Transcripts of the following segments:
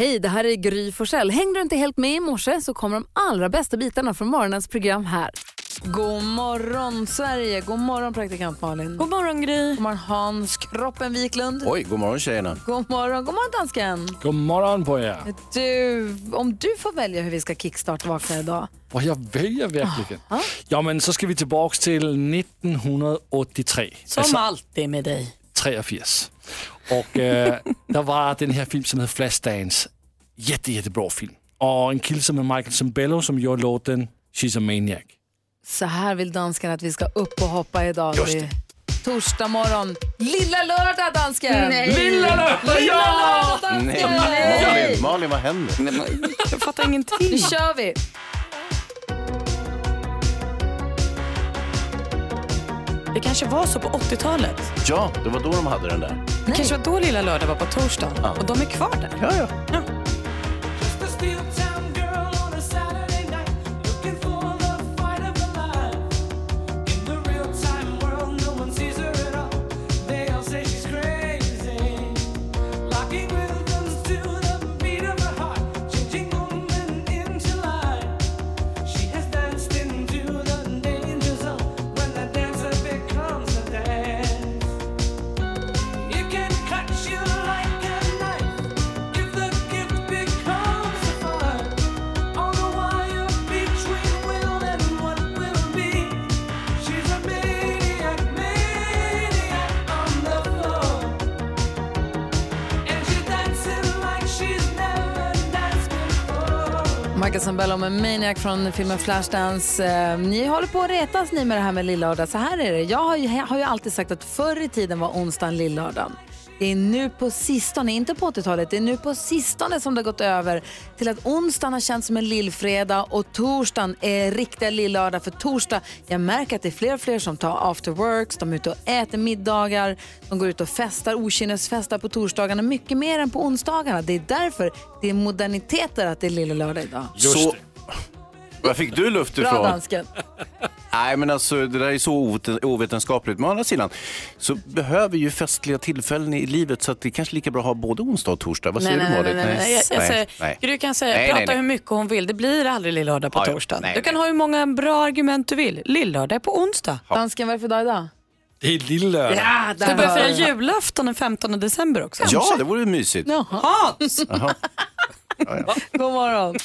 Hej, det här är Gry Forssell. Hängde du inte helt med i morse så kommer de allra bästa bitarna från morgonens program här. God morgon Sverige, god morgon praktikant Malin. God morgon Gry. God morgon Hans Kroppen Wiklund. Oj, god morgon tjejerna. God morgon, god morgon dansken. God morgon på er. Du, om du får välja hur vi ska kickstart vakna idag. Och jag väljer verkligen. Ja, men så ska vi tillbaka till 1983. Som Alltså alltid med dig. 83. Och äh, där var den här film som heter Flashdance. Jätte, jättebra film. Och en kille som heter Michael Sembello som gjorde låten She's a Maniac. Så här vill dansken att vi ska upp och hoppa idag. Just Det Torsdag morgon. Lilla lördag dansken! Nej. Lilla lördag! Ja! Nej, Nej. Malin, Malin, vad händer? Jag fattar ingenting. Nu kör vi! Det kanske var så på 80-talet. Ja, det var då de hade den där. Det kanske var då Lilla Lördag var på torsdag. Ja. Och de är kvar där. Ja, ja. Just before. Bell om en Maniac från filmen Flashdance. Eh, ni håller på att retas ni med det här med lillördag. Så här är det. Jag har ju, har ju alltid sagt att förr i tiden var onsdagen lillördagen. Det är nu på sistone, inte på 80-talet, det är nu på sistone som det har gått över till att onsdagen har känts som en lillfredag och torsdagen är riktiga lillördag. För torsdag, jag märker att det är fler och fler som tar after works, de är ute och äter middagar, de går ut och festar, okynnesfestar på torsdagarna mycket mer än på onsdagarna. Det är därför det är moderniteter att det är lilla lördag idag. Just Så, var fick du luft Bra ifrån? dansken. Nej, men alltså det där är så oveten- ovetenskapligt. Men å andra sidan så behöver ju festliga tillfällen i livet så att det är kanske lika bra att ha både onsdag och torsdag. Vad Nej, säger nej, du nej, Malin? nej, nej. Jag, jag säger, nej. Gry kan säga, Nej, prata nej, nej. hur mycket hon vill. Det blir aldrig lillördag på Ja, ja. torsdag. Nej, du kan nej. ha hur många bra argument du vill. Lillördag är på onsdag. Dansken, vad är det för dag idag? Det är lillördag. Ja, Ska vi börja fira julafton den 15 december också? Ja, det vore mysigt. Hans! God morgon.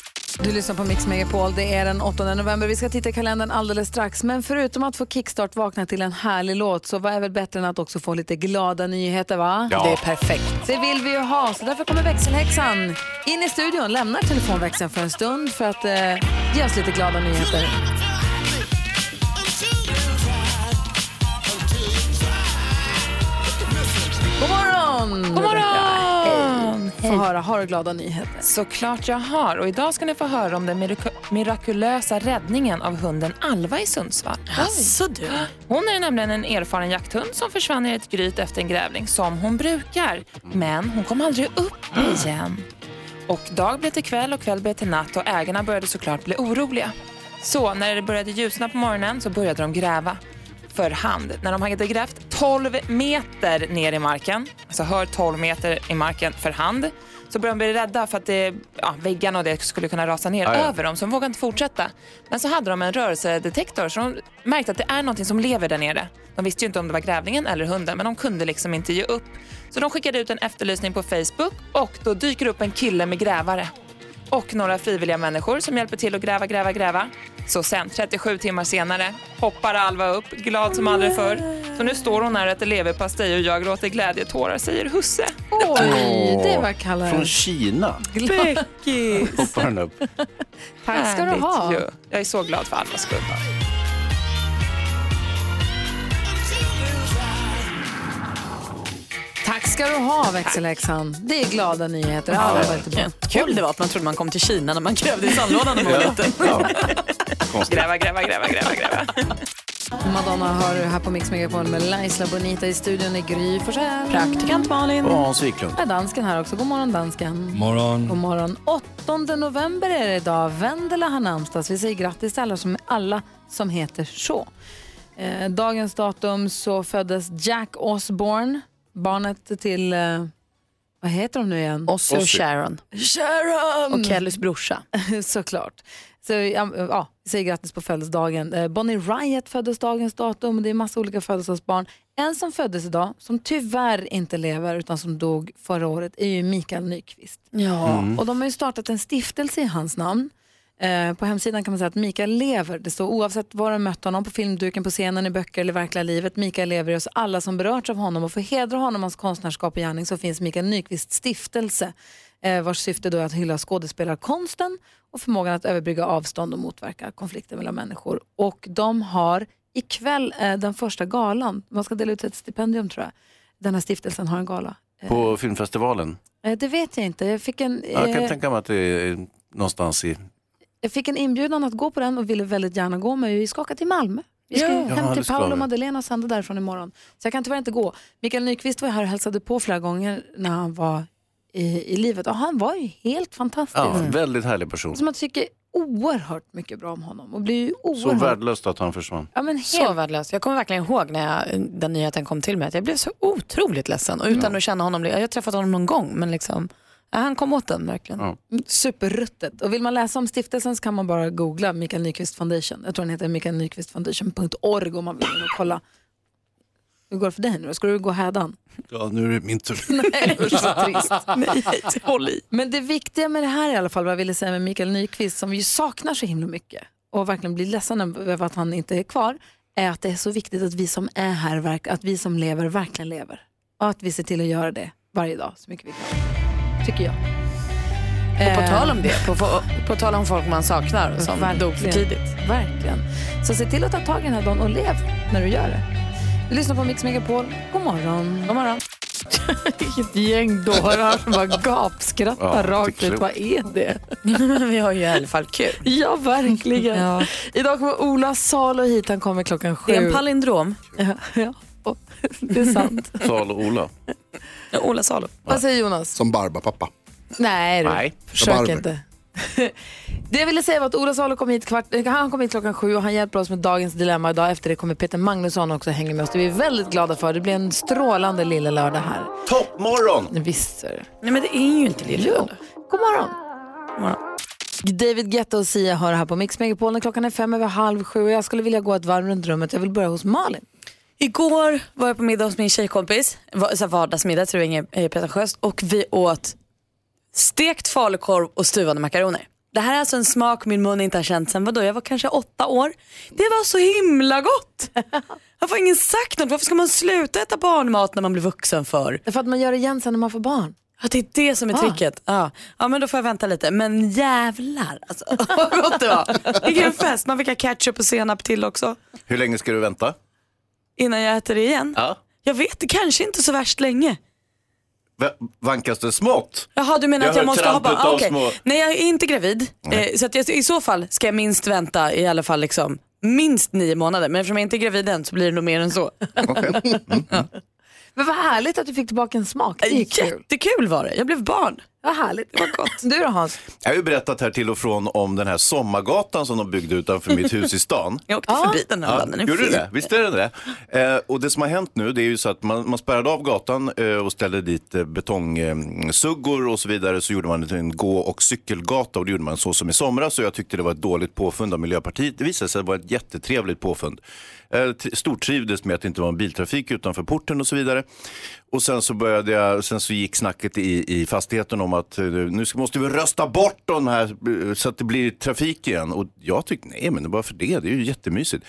Du lyssnar på Mix Megapol. Det är den 8 november. Vi ska titta i kalendern alldeles strax. Men förutom att få kickstart vakna till en härlig låt så vad är väl bättre än att också få lite glada nyheter va? Ja. Det är perfekt. Det vill vi ju ha. Så därför kommer växelhäxan in i studion, lämnar telefonväxeln för en stund för att eh, ge oss lite glada nyheter. God morgon! God morgon! Få höra, har du glada nyheter? Såklart jag har. Och idag ska ni få höra om den miraku- mirakulösa räddningen av hunden Alva i Sundsvall. Jaså du. Hon är nämligen en erfaren jakthund som försvann i ett gryt efter en grävling, som hon brukar. Men hon kom aldrig upp igen. Och dag blev till kväll och kväll blev till natt och ägarna började såklart bli oroliga. Så när det började ljusna på morgonen så började de gräva för hand. När de hade grävt 12 meter ner i marken, alltså hör 12 meter i marken för hand, så började de bli rädda för att det, ja, väggarna och det skulle kunna rasa ner Ja, ja. över dem, så de vågade inte fortsätta. Men så hade de en rörelsedetektor, så de märkte att det är någonting som lever där nere. De visste ju inte om det var grävlingen eller hunden, men de kunde liksom inte ge upp. Så de skickade ut en efterlysning på Facebook och då dyker upp en kille med grävare och några frivilliga människor som hjälper till att gräva, gräva, gräva. Så sen, 37 timmar senare, hoppar Alva upp, glad som aldrig förr. Så nu står hon här och äter leverpastej och jag gråter glädjetårar, säger husse. Oj, det var kallar Från Kina Becky! hoppar han upp. Tack ska du ha. Ju. Jag är så glad för Alvas skull. Tack ska du ha växelhäxan. Det är glada nyheter. Alla var inte. Kul det var att man trodde man kom till Kina när man grävde i sandlådan när man var liten. Ja. Gräva, gräva, gräva, gräva, gräva. Madonna hör du här på Mix Megapol med Laisla Bonita i studion i Gry Forssell. Praktikant Malin. Och Hans Wiklund. är dansken här också. God morgon dansken. Morgon. God morgon. 8 november är det idag. Vendela har namnsdag. Vi säger grattis till alla som, alla som heter så. Eh, dagens datum så föddes Jack Osborne, barnet till, eh, Vad heter de nu igen? Ossie och Ossie. Sharon. Sharon! Och Kellys brorsa. Såklart. Så, ja, ja, vi säger grattis på födelsedagen. Eh, Bonnie Riot föddes dagens datum. Det är massa olika födelsedagsbarn. En som föddes idag, som tyvärr inte lever utan som dog förra året, är ju Mikael Nyqvist. Ja. Och de har ju startat en stiftelse i hans namn. Eh, på hemsidan kan man säga att Mikael lever. Det står oavsett var du mött honom, på filmduken, på scenen, i böcker eller verkliga livet. Mikael lever i oss alla som berörts av honom och för att hedra honom, hans konstnärskap och gärning så finns Mikael Nyqvists stiftelse eh, vars syfte då är att hylla skådespelarkonsten och förmågan att överbrygga avstånd och motverka konflikter mellan människor. Och de har ikväll eh, den första galan, man ska dela ut ett stipendium tror jag. Den här stiftelsen har en gala. På filmfestivalen. Eh, det vet jag inte. Jag fick en, Jag kan eh, tänka mig att det är någonstans i... jag fick en inbjudan att gå på den och ville väldigt gärna gå men vi ska åka till Malmö. Vi ska Ja, hem till Paolo och Madeleine och sända därifrån imorgon. Så jag kan tyvärr inte gå. Mikael Nyqvist var här och hälsade på flera gånger när han var i, i livet och han var ju helt fantastisk. Ja, väldigt härlig person. Som man tycker oerhört mycket bra om honom och blir ju Så oerhört... värdelöst att han försvann. ja, men Så helt... värdelöst. Jag kommer verkligen ihåg när jag, den nyheten kom till mig att jag blev så otroligt ledsen. Och utan att känna honom, jag har träffat honom någon gång men liksom, ja, han kom åt den verkligen. Ja. Superruttet. Och vill man läsa om stiftelsen så kan man bara googla Mikael Nyqvist Foundation. Jag tror den heter mikaelnyqvistfoundation.org om man vill kolla. Hur går det för dig nu? Ska du gå hädan? Ja, nu är det min tur. Nej, usch, så trist. Nej, håll i. Men det viktiga med det här i alla fall, vad jag ville säga med Mikael Nyqvist, som vi ju saknar så himla mycket och verkligen blir ledsen över att han inte är kvar, är att det är så viktigt att vi som är här, att vi som lever, verkligen lever. Och att vi ser till att göra det varje dag så mycket vi kan. Tycker jag. Och på Eh, tal om det, på, på, på tal om folk man saknar som Verkligen. dog för tidigt. Verkligen. Så se till att ta tag i den här dagen och lev när du gör det. Du lyssnar på Mix Megapol. God morgon. God morgon. Vilket gäng dårar som bara gapskrattar Ja, rakt ut. Vad är det? Vi har ju i alla fall kul. Ja, verkligen. Ja. Idag kommer Ola Salo hit. Han kommer klockan sju. Det är en palindrom. ja, ja. Det är sant. Sal och Ola. Salo. Vad säger Jonas? Som Barbapappa. Nej, du. Nej. försök Barber. inte. Det jag ville säga var att Ola Salo kom hit, kvart, han kom hit klockan sju och han hjälper oss med dagens dilemma. Idag efter det kommer Peter Magnusson också hänga med oss. Det är vi väldigt glada för. Det blir en strålande lilla lördag här. Toppmorgon! Visst är det. Nej men det är ju inte lilla lördag. God morgon. God morgon. David Guetta och Sia hör här på Mix Megapol när klockan är fem över halv sju och jag skulle vilja gå ett varv runt rummet. Jag vill börja hos Malin. Igår var jag på middag hos min tjejkompis, Va- så här vardagsmiddag så det var inget pretentiöst och vi åt stekt falukorv och stuvade makaroner. Det här är alltså en smak min mun inte har känt sen vadå, jag var kanske åtta år. Det var så himla gott! Varför har ingen sagt något? Varför ska man sluta äta barnmat när man blir vuxen för? Därför att man gör det igen sen när man får barn. Ja, det är det som är Ah. tricket. Ja. ja, men då får jag vänta lite. Men jävlar alltså, vad gott det var. Vilken fest. Man fick ha ketchup och senap till också. Hur länge ska du vänta? Innan jag äter det igen. Ja. Jag vet, det kanske inte så värst länge. Va- Vankas det smått? Jaha, du menar Jag att jag måste ha barn? Ah, små- Nej, jag är inte gravid. Eh, så att jag, i så fall ska jag minst vänta i alla fall liksom, minst nio månader. Men eftersom jag inte är gravid än så blir det nog mer än så. Men vad härligt att du fick tillbaka en smak. Det är kul. Jättekul var det. Jag blev barn. Vad härligt. Det var gott. Du då Hans? Jag har ju berättat här till och från om den här sommargatan som de byggde utanför mitt hus i stan. Jag åkte förbi den här är gjorde du det? Visst är den det? Eh, och det som har hänt nu det är ju så att man, man spärrade av gatan eh, och ställde dit eh, betongsuggor och så vidare. Så gjorde man en gå och cykelgata och det gjorde man så som i somras. Och jag tyckte det var ett dåligt påfund av Miljöpartiet. Det visade sig vara ett jättetrevligt påfund. Eh, stortrivdes med att det inte var en biltrafik utanför porten och så vidare. Och sen så började jag, sen så gick snacket i, i fastigheten om att eh, nu måste vi rösta bort de här eh, så att det blir trafik igen. Och jag tyckte, nej men varför det? Det är ju jättemysigt.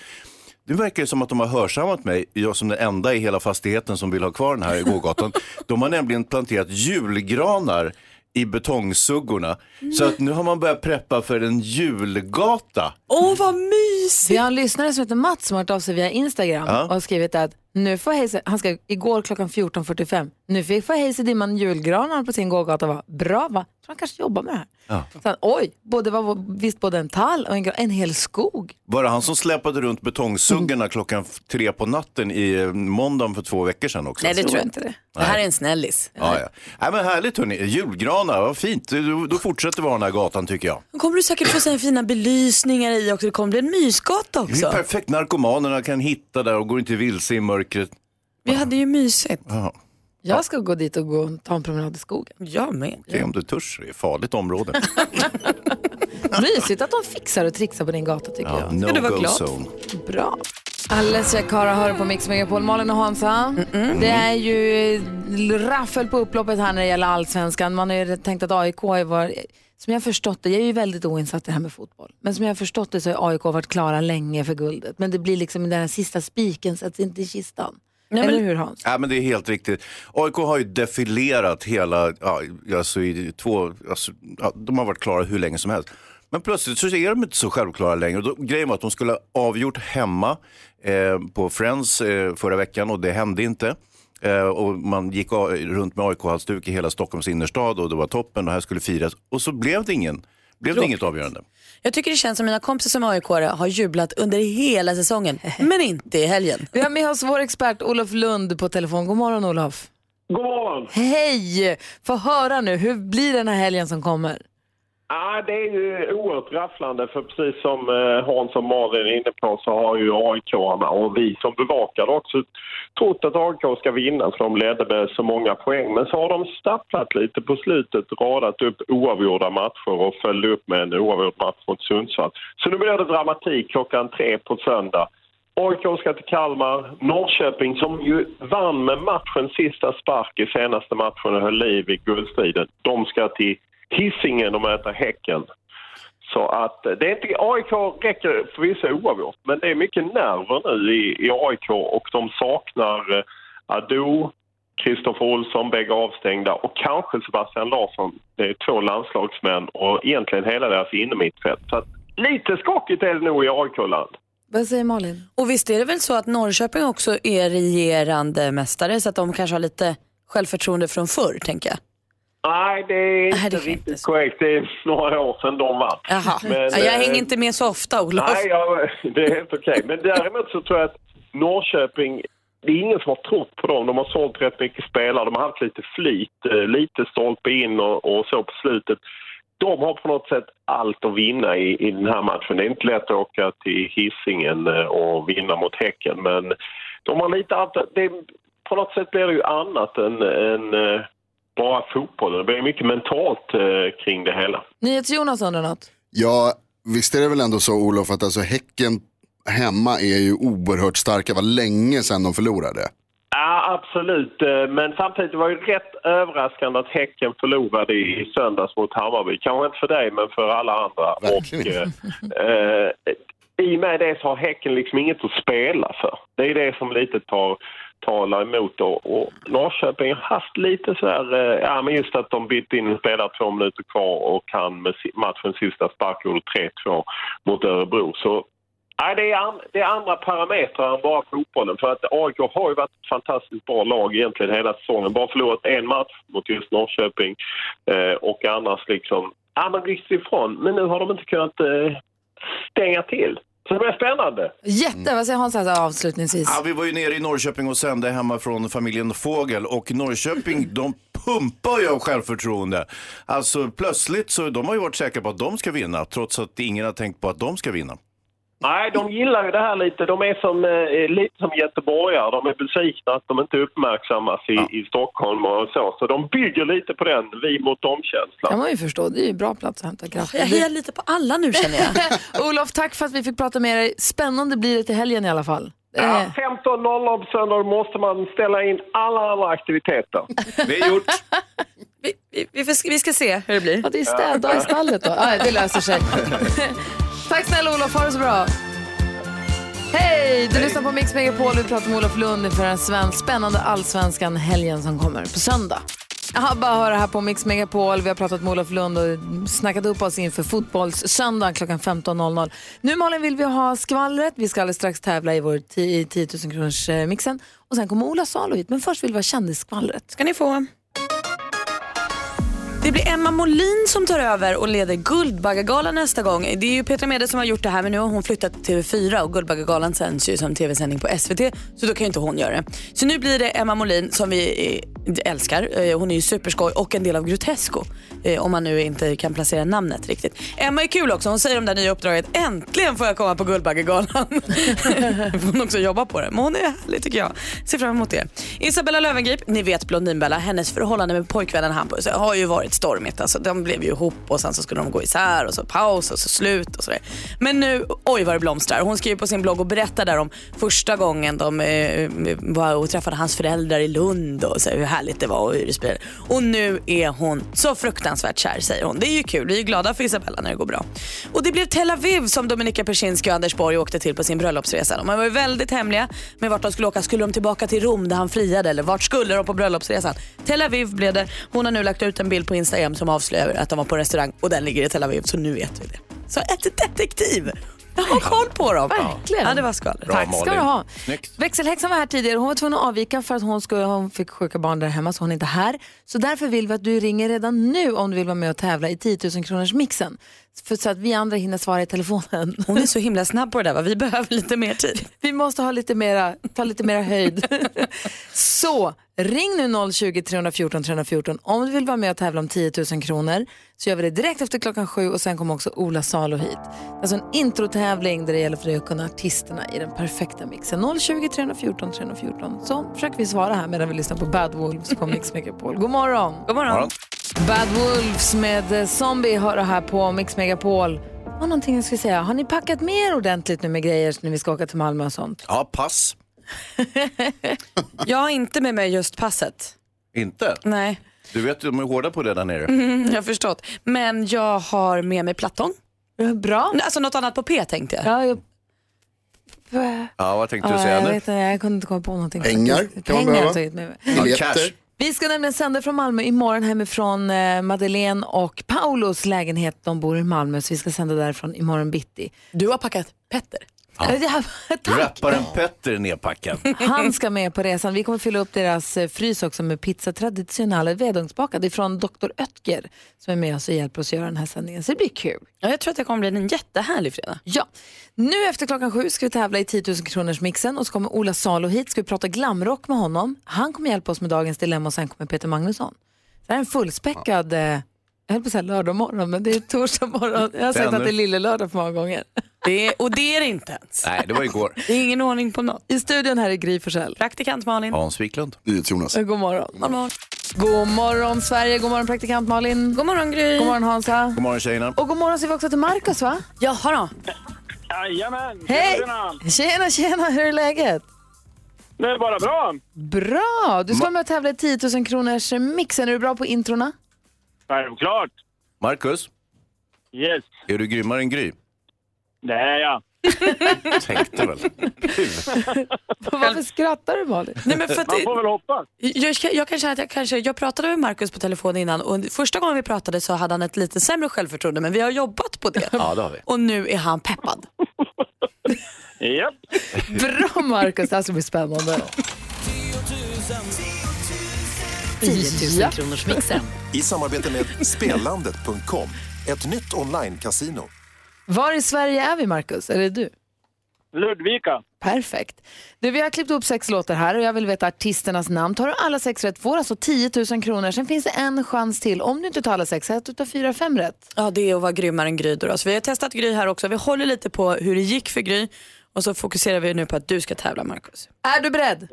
Nu verkar det som att de har hörsammat mig, jag som den enda i hela fastigheten som vill ha kvar den här gågatan. de har nämligen planterat julgranar i betongsuggorna. Så att nu har man börjat preppa för en julgata. Åh, vad mysigt. Vi har en lyssnare som heter Mats som har hört av sig via Instagram Ja. och har skrivit att nu får Hayes, han skrev igår klockan 14.45, nu fick få Hayes dimman julgranar på sin gågata. Va? Bra va? Så han kanske jobbar med det här. Ja. Så han, oj, både, var, visst både en tall och en, en hel skog. Var det han som släpade runt betongsuggorna klockan f- tre på natten i eh, måndagen för två veckor sedan också? Nej, det Tror tror jag inte det. Det här är en snällis. Ja, ja. Nej, men härligt hörni, julgranar, vad fint. Då, då fortsätter vi ha den här gatan tycker jag. Då kommer du säkert få se fina belysningar i också. Det kommer bli en mysgata Det är också. perfekt, narkomanerna kan hitta där och går inte vilse i mörkret. Vi hade ju mysigt. Ja. Jag ska gå dit och gå och ta en promenad i skogen. Jag med. Är om du törs, det är ett farligt område. Mysigt att de fixar och trixar på din gata tycker Ja, jag. no du vara go glad? zone. Bra. Alessia Cara hör på Mix Megapol. Malin och Hansa. Det är ju raffel på upploppet här när det gäller allsvenskan. Man har ju tänkt att AIK har varit, som jag har förstått det, jag är ju väldigt oinsatt i det här med fotboll, men som jag har förstått det så har AIK varit klara länge för guldet. Men det blir liksom den här sista spiken sätts inte i kistan. Eller hur Hans? Ja, men det är helt riktigt. AIK har ju defilerat hela, ja, alltså i två, alltså, ja, de har varit klara hur länge som helst. Men plötsligt så är de inte så självklara längre. Då, grejen var att de skulle ha avgjort hemma eh, på Friends eh, förra veckan och det hände inte. Eh, och man gick runt med AIK-halsduk i hela Stockholms innerstad och det var toppen och här skulle firas. Och så blev det, ingen, blev det inget avgörande. Jag tycker det känns som mina kompisar som aik har jublat under hela säsongen, men inte i helgen. Vi har med oss vår expert Olof Lund på telefon. God morgon Olof. God morgon! Hej! Få höra nu, hur blir den här helgen som kommer? Ja, det är ju oerhört rafflande för precis som eh, Hans och Malin är inne på så har ju aik och vi som bevakar också trott att AIK ska vinna för de ledde med så många poäng. Men så har de stapplat lite på slutet, radat upp oavgjorda matcher och följde upp med en oavgjord match mot Sundsvall. Så nu blir det dramatik klockan tre på söndag. AIK ska till Kalmar. Norrköping som ju vann med matchens sista spark i senaste matchen och höll liv i guldstriden. De ska till Hisingen och möta Häcken. Så att eh, det är inte, AIK räcker förvisso oavgjort, men det är mycket nerver nu i, i AIK och de saknar eh, Ado, Kristoffer Olsson, bägge avstängda och kanske Sebastian Larsson. Det är två landslagsmän och egentligen hela deras innermittfält. Så att lite skakigt är det nog i AIK-land. Vad säger Malin? Och visst är det väl så att Norrköping också är regerande mästare så att de kanske har lite självförtroende från förr tänker jag. Nej, det är Nej, inte det är riktigt inte så. korrekt. Det är några år sedan de vann. Jaha, Men, ja, jag eh, hänger inte med så ofta Olof. Nej, ja, det är helt okej. Men däremot så tror jag att Norrköping, det är ingen som har trott på dem. De har sålt rätt mycket spelare, de har haft lite flyt, eh, lite stolpe in och, och så på slutet. De har på något sätt allt att vinna i, i den här matchen. Det är inte lätt att åka till Hisingen eh, och vinna mot Häcken, men de har lite allt. Det, på något sätt blir det ju annat än, än eh, bara fotbollen. Det blir mycket mentalt eh, kring det hela. NyhetsJonas undrar något. Ja, visst är det väl ändå så Olof att alltså Häcken hemma är ju oerhört starka. Det var länge sedan de förlorade. Ja, absolut. Eh, Men samtidigt var det ju rätt överraskande att Häcken förlorade i söndags mot Hammarby. Kanske inte för dig, men för alla andra. Verkligen. Och, eh, I och med det så har Häcken liksom inget att spela för. Det är det som lite tar, talar emot. Då. och Norrköping har haft lite så här, eh, ja men just att de bytte in en spelare två minuter kvar och kan med matchens sista spark gjorde 3-2 mot Örebro. Så Nej, det är, det är andra parametrar än bara fotbollen. För att AIK har ju varit ett fantastiskt bra lag egentligen hela säsongen. Bara förlorat en match mot just Norrköping eh, och annars liksom... Ja, men ryckts ifrån. Men nu har de inte kunnat eh, stänga till. Så det blir spännande. Jätte, vad säger Hans här avslutningsvis? Ja, vi var ju nere i Norrköping och sände hemma från familjen Fågel och Norrköping de pumpar ju av självförtroende. Alltså plötsligt så de har ju varit säkra på att de ska vinna trots att ingen har tänkt på att de ska vinna. Nej, de gillar ju det här lite. De är som, eh, lite som göteborgare. De är besvikna att de inte uppmärksammas i, i Stockholm och så. Så de bygger lite på den vi mot dem-känslan. kan man ju förstå, det är ju bra plats att hämta kraft. Jag hejar lite på alla nu känner jag. Olof, tack för att vi fick prata med dig. Spännande blir det till helgen i alla fall. Ja, Eh, 15.00 på söndag måste man ställa in alla andra aktiviteter. Det är gjort. Vi, vi, vi, får, vi ska se hur det blir. Ja, det är städdag i stallet då. Ah, det löser sig. Tack snälla Olof, ha det så bra. Hej! Du lyssnar på Mix Megapol. Vi pratar med Olof Lund inför den svensk, spännande allsvenskan helgen som kommer på söndag. Jaha, bara höra här på Mix Megapol. Vi har pratat med Olof Lund och snackat upp oss inför fotbollssöndag klockan 15.00. Nu Malin vill vi ha skvallret. Vi ska alldeles strax tävla i vår 10 10 000 kronors eh, mixen. Och sen kommer Ola Salo hit. Men först vill vi ha kändisskvallret. ska ni få. Det blir Emma Molin som tar över och leder Guldbaggegalan nästa gång. Det är ju Petra Mede som har gjort det här men nu har hon flyttat till TV4 och Guldbaggegalan sänds ju som tv-sändning på SVT så då kan ju inte hon göra det. Så nu blir det Emma Molin som vi eh, älskar. Eh, hon är ju superskoj och en del av Grotesco. Eh, om man nu inte kan placera namnet riktigt. Emma är kul också. Hon säger om det här nya uppdraget. Äntligen får jag komma på Guldbaggegalan. får hon också jobba på det. Men hon är härlig tycker jag. Ser fram emot det. Isabella Löwengrip, ni vet Blondinbella. Hennes förhållande med pojkvännen Hampus har ju varit stormigt. Alltså, de blev ju ihop och sen så skulle de gå isär och så paus och så slut och sådär. Men nu, oj vad det blomstrar. Hon skriver på sin blogg och berättar där om första gången de eh, var och träffade hans föräldrar i Lund och så, hur härligt det var och hur det spelade. Och nu är hon så fruktansvärt kär säger hon. Det är ju kul, vi är ju glada för Isabella när det går bra. Och det blev Tel Aviv som Dominika Persinski och Anders Borg åkte till på sin bröllopsresa. De var ju väldigt hemliga med vart de skulle åka. Skulle de tillbaka till Rom där han friade eller vart skulle de på bröllopsresan? Tel Aviv blev det. Hon har nu lagt ut en bild på Instagram som avslöjar att de var på restaurang och den ligger i Tel Aviv så nu vet vi det. Så ett detektiv. Jag har koll på dem. Verkligen. Ja, det var skvaller. Tack ska du ha. Snyggt. Växelhäxan var här tidigare. Hon var tvungen att avvika för att hon, skulle, hon fick sjuka barn där hemma så hon är inte här. Så därför vill vi att du ringer redan nu om du vill vara med och tävla i 10 000 kronors mixen. För så att vi andra hinner svara i telefonen. Hon är så himla snabb på det där va? Vi behöver lite mer tid. Vi måste ha lite mera, ta lite mera höjd. så ring nu 020 314 314 om du vill vara med och tävla om 10 000 kronor. Så gör vi det direkt efter klockan sju och sen kommer också Ola Salo hit. Alltså en introtävling där det gäller för dig att kunna artisterna i den perfekta mixen. 020 314 314. Så försöker vi svara här medan vi lyssnar på Bad Wolves på Mix Megapol. God morgon! God morgon. Bad Wolves med eh, Zombie hör det här på Mix Megapol. Var någonting jag skulle säga. Har ni packat mer ordentligt nu med grejer när vi ska åka till Malmö och sånt? Ja, pass. Jag har inte med mig just passet. Inte? Nej, Du vet, de är hårda på det där nere. jag har förstått. Men jag har med mig plattång. Ja, Bra. Alltså något annat på P tänkte jag. Ja, jag... Ja, vad tänkte du Ja, säga jag, nu? vet, inte, jag kunde inte komma på någonting. Pengar kan man Pengar har behöva. med mig. Ja, cash. Vi ska nämligen sända från Malmö imorgon hemifrån eh, Madeleine och Paulos lägenhet. De bor i Malmö så vi ska sända därifrån imorgon bitti. Du har packat Petter. Ja. Tack! Rapparen Petter är nedpackad. Han ska med på resan. Vi kommer fylla upp deras eh, frys också med pizza traditionell vedugnsbakad ifrån Dr. Oetker som är med oss och hjälper oss att göra den här sändningen. Så det blir kul. Ja, jag tror att det kommer bli en jättehärlig fredag. Ja, nu efter klockan sju ska vi tävla i 10 000 kronors mixen och så kommer Ola Salo hit. Ska vi prata glamrock med honom. Han kommer hjälpa oss med dagens dilemma och sen kommer Peter Magnusson. Det här är en fullspäckad, eh, jag höll på att säga lördag morgon men det är torsdag morgon. Jag har sagt att det är lille lördag för många gånger. Det är, och det är det inte ens. Nej, det var igår. Det är ingen ordning på något. I studion här är Gry Forssell. Praktikant Malin. Hans Wiklund. Jonas. God morgon. God morgon. God morgon Sverige, god morgon praktikant Malin. God morgon Gry. God morgon Hansa. God morgon tjejerna. Och god morgon säger vi också till Markus va? Jaha då. Jajamän! Hej! Tjena! Tjena, hur är läget? Det är bara bra. Bra! Du ska vara med och tävla i 10 000 kronors mixen. Är du bra på introna? Självklart. Marcus, Yes, är du grymmare än Gry? det är jag. Tänkte väl. Varför skrattar du Malin? Nej, men för att, Man får väl hoppas. jag, jag kan känna att jag kanske, jag pratade med Markus på telefon innan och första gången vi pratade så hade han ett lite sämre självförtroende men vi har jobbat på det. Ja, det har vi. Och nu är han peppad. Japp. Bra Markus, det här ska bli spännande. 10 000 kronors mixen. I samarbete med Spelandet.com, ett nytt online-casino. Var i Sverige är vi Markus? Är det du? Ludvika. Perfekt. Du, vi har klippt upp sex låtar här och jag vill veta artisternas namn. Tar du alla sex rätt får alltså 10 000 kronor. Sen finns det en chans till. Om du inte tar alla sex, att du tar fyra, fem rätt. Ja, det är att vara grymmare än Gry då. då. Så vi har testat Gry här också. Vi håller lite på hur det gick för Gry och så fokuserar vi nu på att du ska tävla Markus. Är du beredd?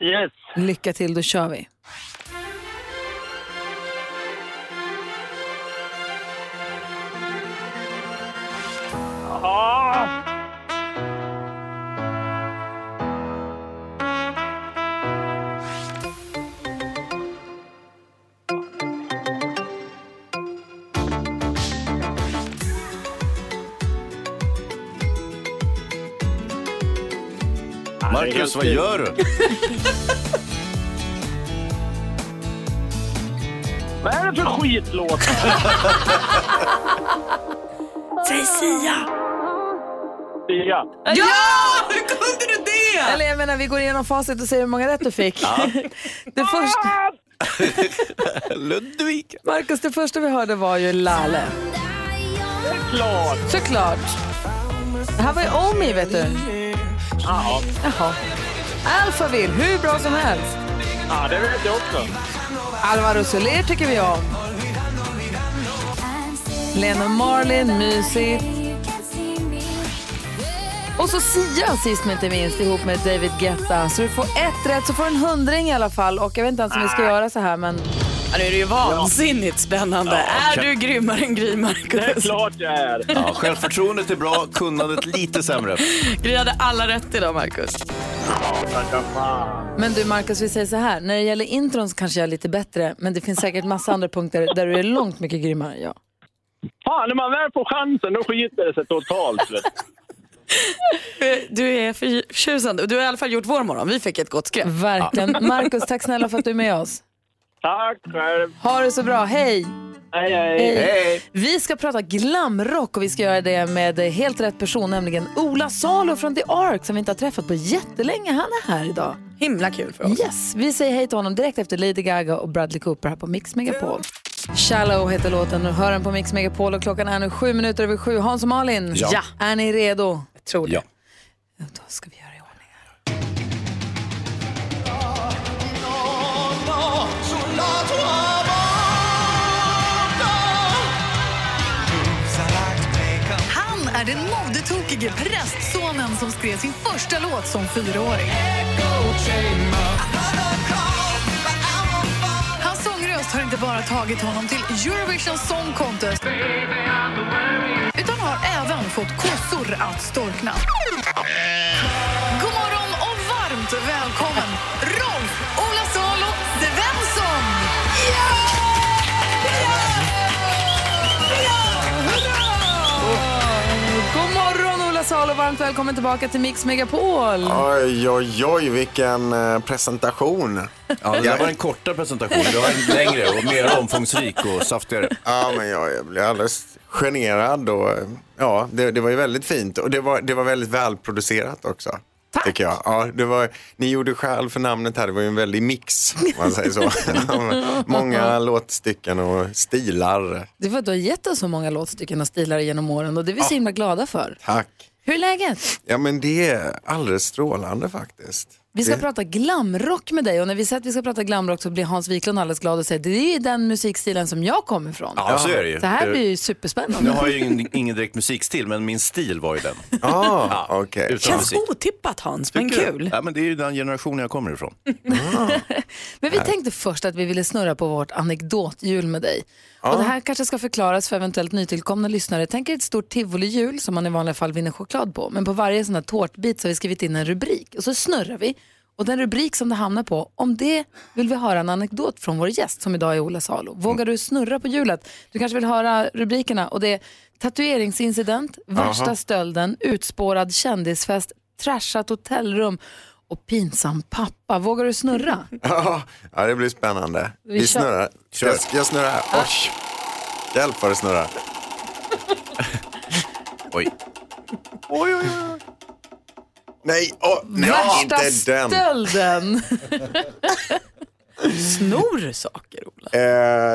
Yes. Lycka till, då kör vi. Marcus, vad gör du? vad är det för skitlåt? Säg Sia! 4. Ja! Hur kunde du det? Eller jag menar, vi går igenom facit och ser hur många rätt du fick. Ja. Det första... Ludvig. Markus, det första vi hörde var ju Lale. Såklart. Såklart. Det här var ju Omi, vet du. Ja. Jaha. Alphaville, hur bra som helst. Ja, det vet jag också. Alvaro Soler tycker vi om. Lena Marlin, mysigt. Och så Sia sist men inte minst ihop med David Guetta. Så du får ett rätt så får du en hundring i alla fall. Och jag vet inte ens om vi ska göra så här men... Ja, nu är det ju vansinnigt spännande. är kan- du grymmare än Gry, Det är Marcus? klart jag är. Ja, självförtroendet är bra, kunnandet lite sämre. Gry hade alla rätt idag, Marcus. Men du Marcus, vi säger så här. När det gäller intron så kanske jag är lite bättre. Men det finns säkert massa andra punkter där du är långt mycket grymmare än jag. Fan, när man väl får chansen då skiter det sig totalt. Du. Är förtjusande. Du har i alla fall gjort vår morgon. Vi fick ett gott skräp. Verkligen. Marcus, tack snälla för att du är med oss. Tack själv. Ha det så bra. Hej! Hej, hej. Vi ska prata glamrock och vi ska göra det med helt rätt person, nämligen Ola Salo från The Ark som vi inte har träffat på jättelänge. Han är här idag. Himla kul för oss. Yes, vi säger hej till honom direkt efter Lady Gaga och Bradley Cooper här på Mix Megapol. Shallow heter låten och hör den på Mix Megapol och klockan är nu sju minuter över sju. Hans och Malin, Ja. är ni redo? Tror det. Ja. Då ska vi göra i ordning här. Han är den modetokige prästsonen som skrev sin första låt som fyraåring. Hans har inte bara tagit honom till Eurovision Song Contest utan har även fått kossor att storkna. God morgon och varmt välkommen Rolf Ola Salo Svensson! Yeah! Ola Salo, varmt välkommen tillbaka till Mix Megapol. Oj, oj, oj, vilken eh, presentation. Ja, det där var en kortare presentation. Det var en längre och mer omfångsrik och saftigare. Ja, men jag, jag blev alldeles generad och ja, det, det var ju väldigt fint och det var, det var väldigt välproducerat också. Tack. Tycker jag. Ja, det var, ni gjorde själv för namnet här, det var ju en väldig mix, om man säger så. Många låtstycken och stilar. Det var du har gett oss så många låtstycken och stilar genom åren och det är vi så himla glada för. Tack. Hur är läget? Ja, men det är alldeles strålande faktiskt. Vi ska det, prata glamrock med dig och när vi säger att vi ska prata glamrock så blir Hans Wiklund alldeles glad och säger det är den musikstilen som jag kommer ifrån. Ja, så är det ju. Det här blir ju Nu superspännande. har jag ju ingen, ingen direkt musikstil, men min stil var ju den. ah, okej. Utan Känns musik. otippat Hans, men Tycker kul. Ja, men det är ju den generationen jag kommer ifrån. Men vi tänkte först att vi ville snurra på vårt anekdothjul med dig. Och det här kanske ska förklaras för eventuellt nytillkomna lyssnare. Tänk er ett stort tivolihjul som man i vanliga fall vinner choklad på. Men på varje sån här tårtbit så har vi skrivit in en rubrik. Och så snurrar vi. Och den rubrik som det hamnar på, om det vill vi höra en anekdot från vår gäst som idag är Ola Salo. Vågar du snurra på hjulet? Du kanske vill höra rubrikerna och det är tatueringsincident, värsta Aha. stölden, utspårad kändisfest, trashat hotellrum och pinsam pappa. Vågar du snurra? Ja, det blir spännande. Vi Vi, kör. snurrar. Jag, jag snurrar här. Oj. Hjälp vad det snurrar. Oj. Oj, oj, oj. Nej, åh, nej Värsta inte den. stölden. Snor saker, Ola.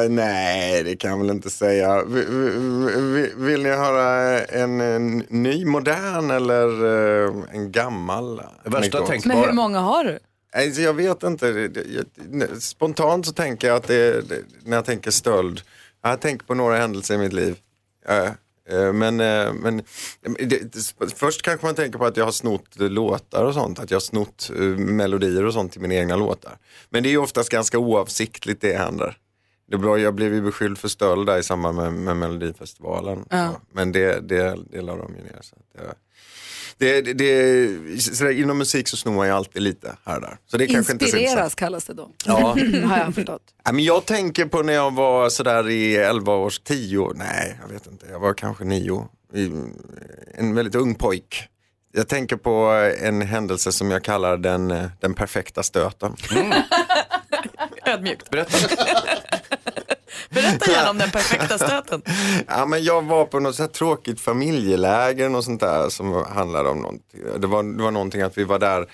Eh, nej, det kan jag väl inte säga. Vi- vi- vi- Vill ni höra en, en ny, modern eller eh, en gammal? Värsta anekdot? tänk- Men hur många har du? Alltså, jag vet inte. Spontant så tänker jag att det, när jag tänker stöld, jag tänker på några händelser i mitt liv. Eh, Men, eh, men det, först kanske man tänker på att jag har snott låtar och sånt, att jag har snott eh, melodier och sånt till mina egna låtar. Men det är ju oftast ganska oavsiktligt det händer. Det var, jag blev ju beskylld för stöld där i samband med, med Melodifestivalen. Ja. Men det, det, det la de ju ner. Så att det, det, det, sådär, inom musik så snor man ju alltid lite här och där. Så det är kanske inte så Inspireras kallas det då. Ja. Har jag förstått. Ja, men jag tänker på när jag var sådär i 11 års 10, nej jag vet inte, jag var kanske 9. En väldigt ung pojk. Jag tänker på en händelse som jag kallar den, den perfekta stöten. Ödmjukt. Berätta. Berätta gärna om den perfekta stöten. Ja, men jag var på något så här tråkigt familjeläger och sånt där som handlade om någonting. Det var, det var någonting att vi var där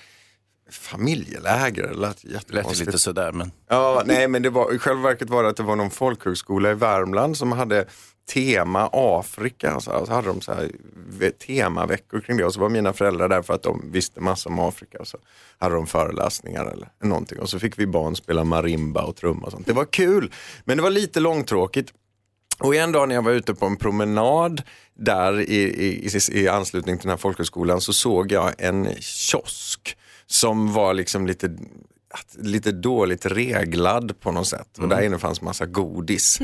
familjeläger. Det lät Lät jättekonstigt. lite sådär men. Ja, nej men det var, i själva verket var det att det var någon folkhögskola i Värmland som hade tema Afrika. Så, här, så hade de så här, ve- temaveckor kring det och så var mina föräldrar där för att de visste massa om Afrika. Och så hade de föreläsningar eller någonting och så fick vi barn spela marimba och trumma och sånt. Det var kul, men det var lite långtråkigt. Och en dag när jag var ute på en promenad där i, i, i, anslutning till den här folkhögskolan så såg jag en kiosk som var liksom lite, lite dåligt reglad på något sätt. Och där inne fanns massa godis.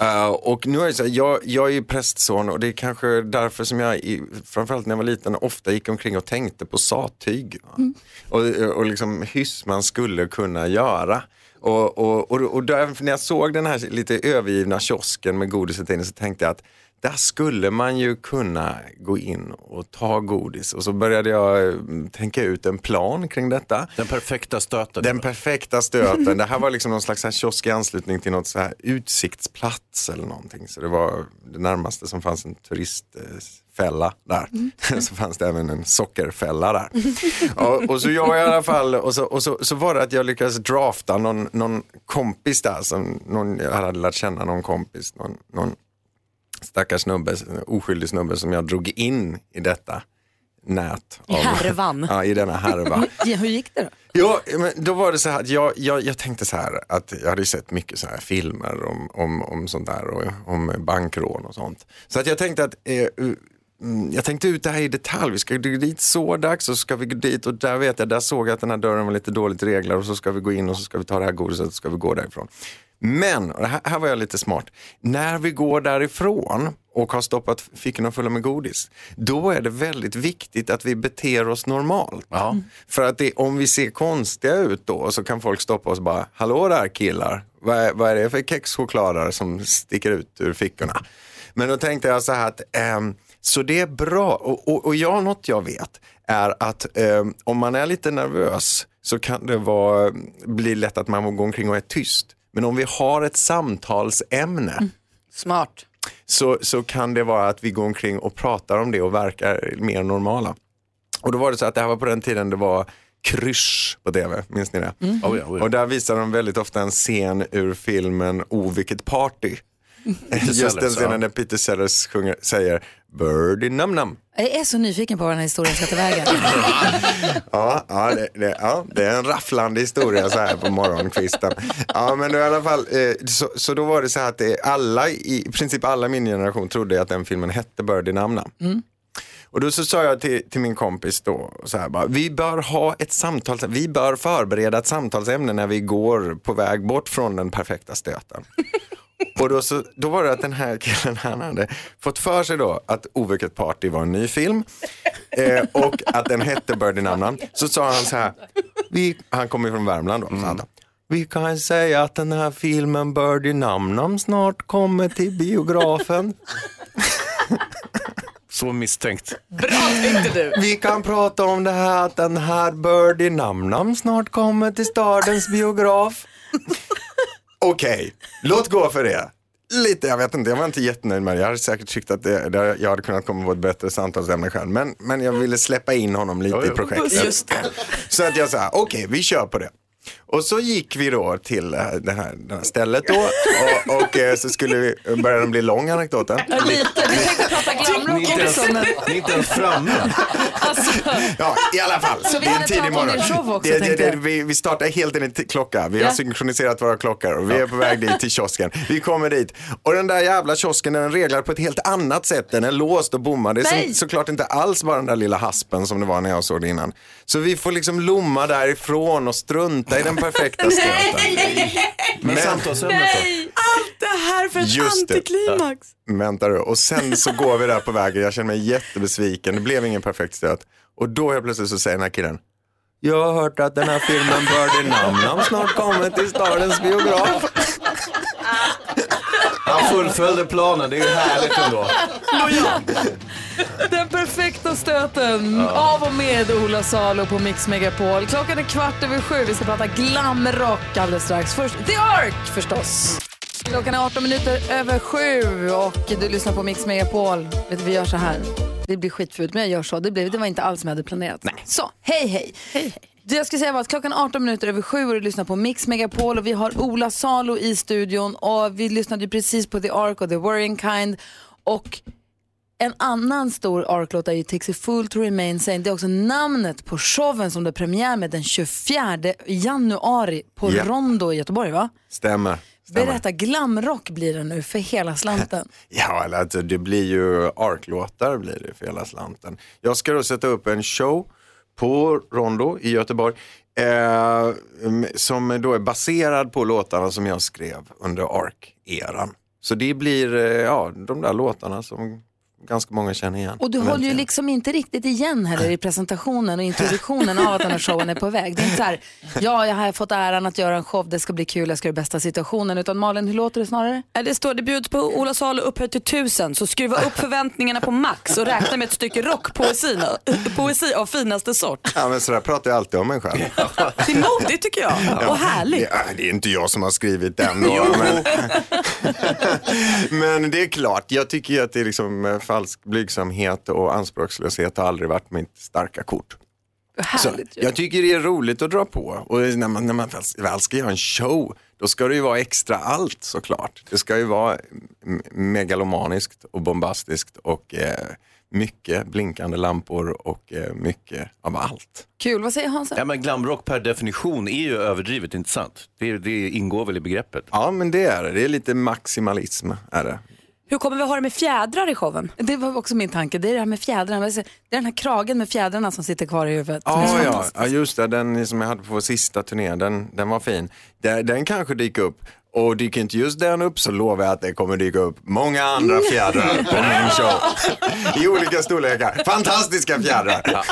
Uh, och nu är det så här, jag, jag är ju prästson och det är kanske därför som jag, i, framförallt när jag var liten, ofta gick omkring och tänkte på sattyg. va? Och, och liksom hyss man skulle kunna göra. Och, och, och, och där, när jag såg den här lite övergivna kiosken med godiset inne så tänkte jag att där skulle man ju kunna gå in och ta godis. Och så började jag eh, tänka ut en plan kring detta. Den perfekta stöten. Den perfekta stöten. Det här var liksom någon slags så här kiosk i anslutning till något så här utsiktsplats eller någonting. Så det var det närmaste som fanns en turistfälla där. så fanns det även en sockerfälla där. och, och så jag i alla fall, och så, och så, så var det att jag lyckades drafta någon, någon kompis där. Som någon, jag hade lärt känna någon kompis. Någon, någon stackars snubbe, oskyldig snubbe som jag drog in i detta nät. I härvan. Ja, i denna härva. Hur gick det då? Ja, men då var det så här att jag, jag, jag tänkte så här att jag hade sett mycket så här filmer om, om, om sånt där och om bankrån och sånt. Så att jag tänkte att eh, mm, jag tänkte ut det här i detalj. Vi ska gå dit så dags och så ska vi gå dit och där vet jag, där såg jag att den här dörren var lite dåligt reglad och så ska vi gå in och så ska vi ta det här godiset och så ska vi gå därifrån. Men, och här, här var jag lite smart, när vi går därifrån och har stoppat fickorna fulla med godis, då är det väldigt viktigt att vi beter oss normalt. För att det, om vi ser konstiga ut då så kan folk stoppa oss och bara, hallå där killar, vad är, vad är det för kexchokladar som sticker ut ur fickorna? Men då tänkte jag så här att, ehm, så det är bra, och, och, och jag, något jag vet är att ehm, om man är lite nervös så kan det vara, bli lätt att man går omkring och är tyst. Men om vi har ett samtalsämne Smart. så, så kan det vara att vi går omkring och pratar om det och verkar mer normala. Och då var det så att det här var på den tiden det var Krysch på tv, minns ni det? Oh ja, oh ja. Och där visar de väldigt ofta en scen ur filmen O vilket party. Just den scenen där Peter Sellers sjunger, säger Birdie Num Num. Jag är så nyfiken på vad den här historien ska ta vägen. Ja, ja, det, det, ja, det är en rafflande historia så här på morgonkvisten. Ja, men i alla fall, eh, så, så då var det så här att det, alla, i princip alla i min generation trodde att den filmen hette Birdie Nam Nam. Och då så sa jag till, till min kompis då, så här bara, vi bör ha ett samtal, vi bör förbereda ett samtalsämne när vi går på väg bort från den perfekta stöten. Och då, så, då var det att den här killen han hade fått för sig då att Ovilket Party var en ny film eh, och att den hette Birdie Nam Nam. Så sa han så här, vi, han kommer ju från Värmland då, så han, vi kan säga att den här filmen Birdie Nam Nam snart kommer till biografen. Så misstänkt. Vi kan prata om det här att den här Birdie Nam Nam snart kommer till stadens biograf. Okej, låt gå för det. Lite, jag vet inte, jag var inte jättenöjd med det. Jag hade säkert tyckt att det, det, jag hade kunnat komma på ett bättre samtalsämne själv. Men, men jag ville släppa in honom lite i projektet. Just det. Så att jag sa, okej vi kör på det. Och så gick vi då till eh, det här, det här stället då och, och eh, så skulle vi, började den bli lång anekdoten. Lite. Du tänkte prata glamrock också. Men... Ni är inte ens framme. Ja, i alla fall. Så vi det är en tidig morgon. också, det, det, det, vi, vi startar helt enligt klocka. Vi har Ja. synkroniserat våra klockor och vi är på väg dit till kiosken. Vi kommer dit och den där jävla kiosken den reglar på ett helt annat sätt. Den är låst och bommad. Det är Nej. så, såklart inte alls bara den där lilla haspen som det var när jag såg det innan. Så vi får liksom lomma därifrån och strunta i den perfekta stöten. Men samtalsämnet då? Allt det här för ett Just det. antiklimax. Väntar du. Och sen så går vi där på vägen. Jag känner mig jättebesviken. Det blev ingen perfekt stöt. Och då helt plötsligt så säger den här killen. Jag har hört att den här filmen Birdie Nam Nam snart kommer till stadens biograf. Han fullföljde planen, det är ju härligt ändå. Den perfekta stöten av och med Ola Salo på Mix Megapol. Klockan är kvart över sju. Vi ska prata glamrock alldeles strax. Först The Ark förstås. Klockan är 18 minuter över sju och du lyssnar på Mix Megapol. Vet du, vi gör så här. Det blir skitfult men jag gör så. Det, blev, det var inte alls som jag hade planerat. Nej. Så, hej hej. Det jag ska säga var att klockan 18 minuter över sju och du lyssnar på Mix Megapol och vi har Ola Salo i studion och vi lyssnade ju precis på The Ark och The Worrying Kind och en annan stor Ark-låt är ju Takes a Fool to Remain Sane. Det är också namnet på showen som det är premiär med den 24 januari på Ja. Rondo i Göteborg va? Stämmer. stämmer. Berätta, glamrock blir det nu för hela slanten. Ja, eller alltså, det blir ju ARK-låtar blir det för hela slanten. Jag ska då sätta upp en show på Rondo i Göteborg eh, som då är baserad på låtarna som jag skrev under ARK-eran. Så det blir eh, ja, de där låtarna som ganska många känner igen. Och du håller ju liksom inte riktigt igen heller i presentationen och introduktionen av att den här showen är på väg. Det är inte så här, ja, jag har fått äran att göra en show, det ska bli kul, jag ska göra bästa situationen. Utan Malin, hur låter det snarare? Det står det bjuds på Ola Salo upphöjt till tusen så skruva upp förväntningarna på max och räkna med ett stycke rockpoesi poesi av finaste sort. Ja, men sådär pratar jag alltid om mig själv. Det är modigt tycker jag och härligt. Det, är- det är inte jag som har skrivit den. Då, men, men det är klart, jag tycker ju att det är liksom eh, falsk blygsamhet och anspråkslöshet har aldrig varit mitt starka kort. Så, Härligt ju. jag tycker det är roligt att dra på och när man, när man väl, ska göra en show då ska det ju vara extra allt såklart. Det ska ju vara megalomaniskt och bombastiskt och eh, mycket blinkande lampor och eh, mycket av allt. Kul, vad säger Hansa? Ja, men glamrock per definition är ju överdrivet, inte sant? Det, det ingår väl i begreppet? Ja men det är det, det är lite maximalism är det. Hur kommer vi ha det med fjädrar i showen? Det var också min tanke, det är det här med fjädrarna. Det är den här kragen med fjädrarna som sitter kvar i huvudet. Ja, ja. just det. Den som jag hade på sista turné, den, den var fin. Den, den kanske dyker upp. Och dyker inte just den upp så lovar jag att det kommer dyka upp många andra fjädrar på min show. I olika storlekar. Fantastiska fjädrar.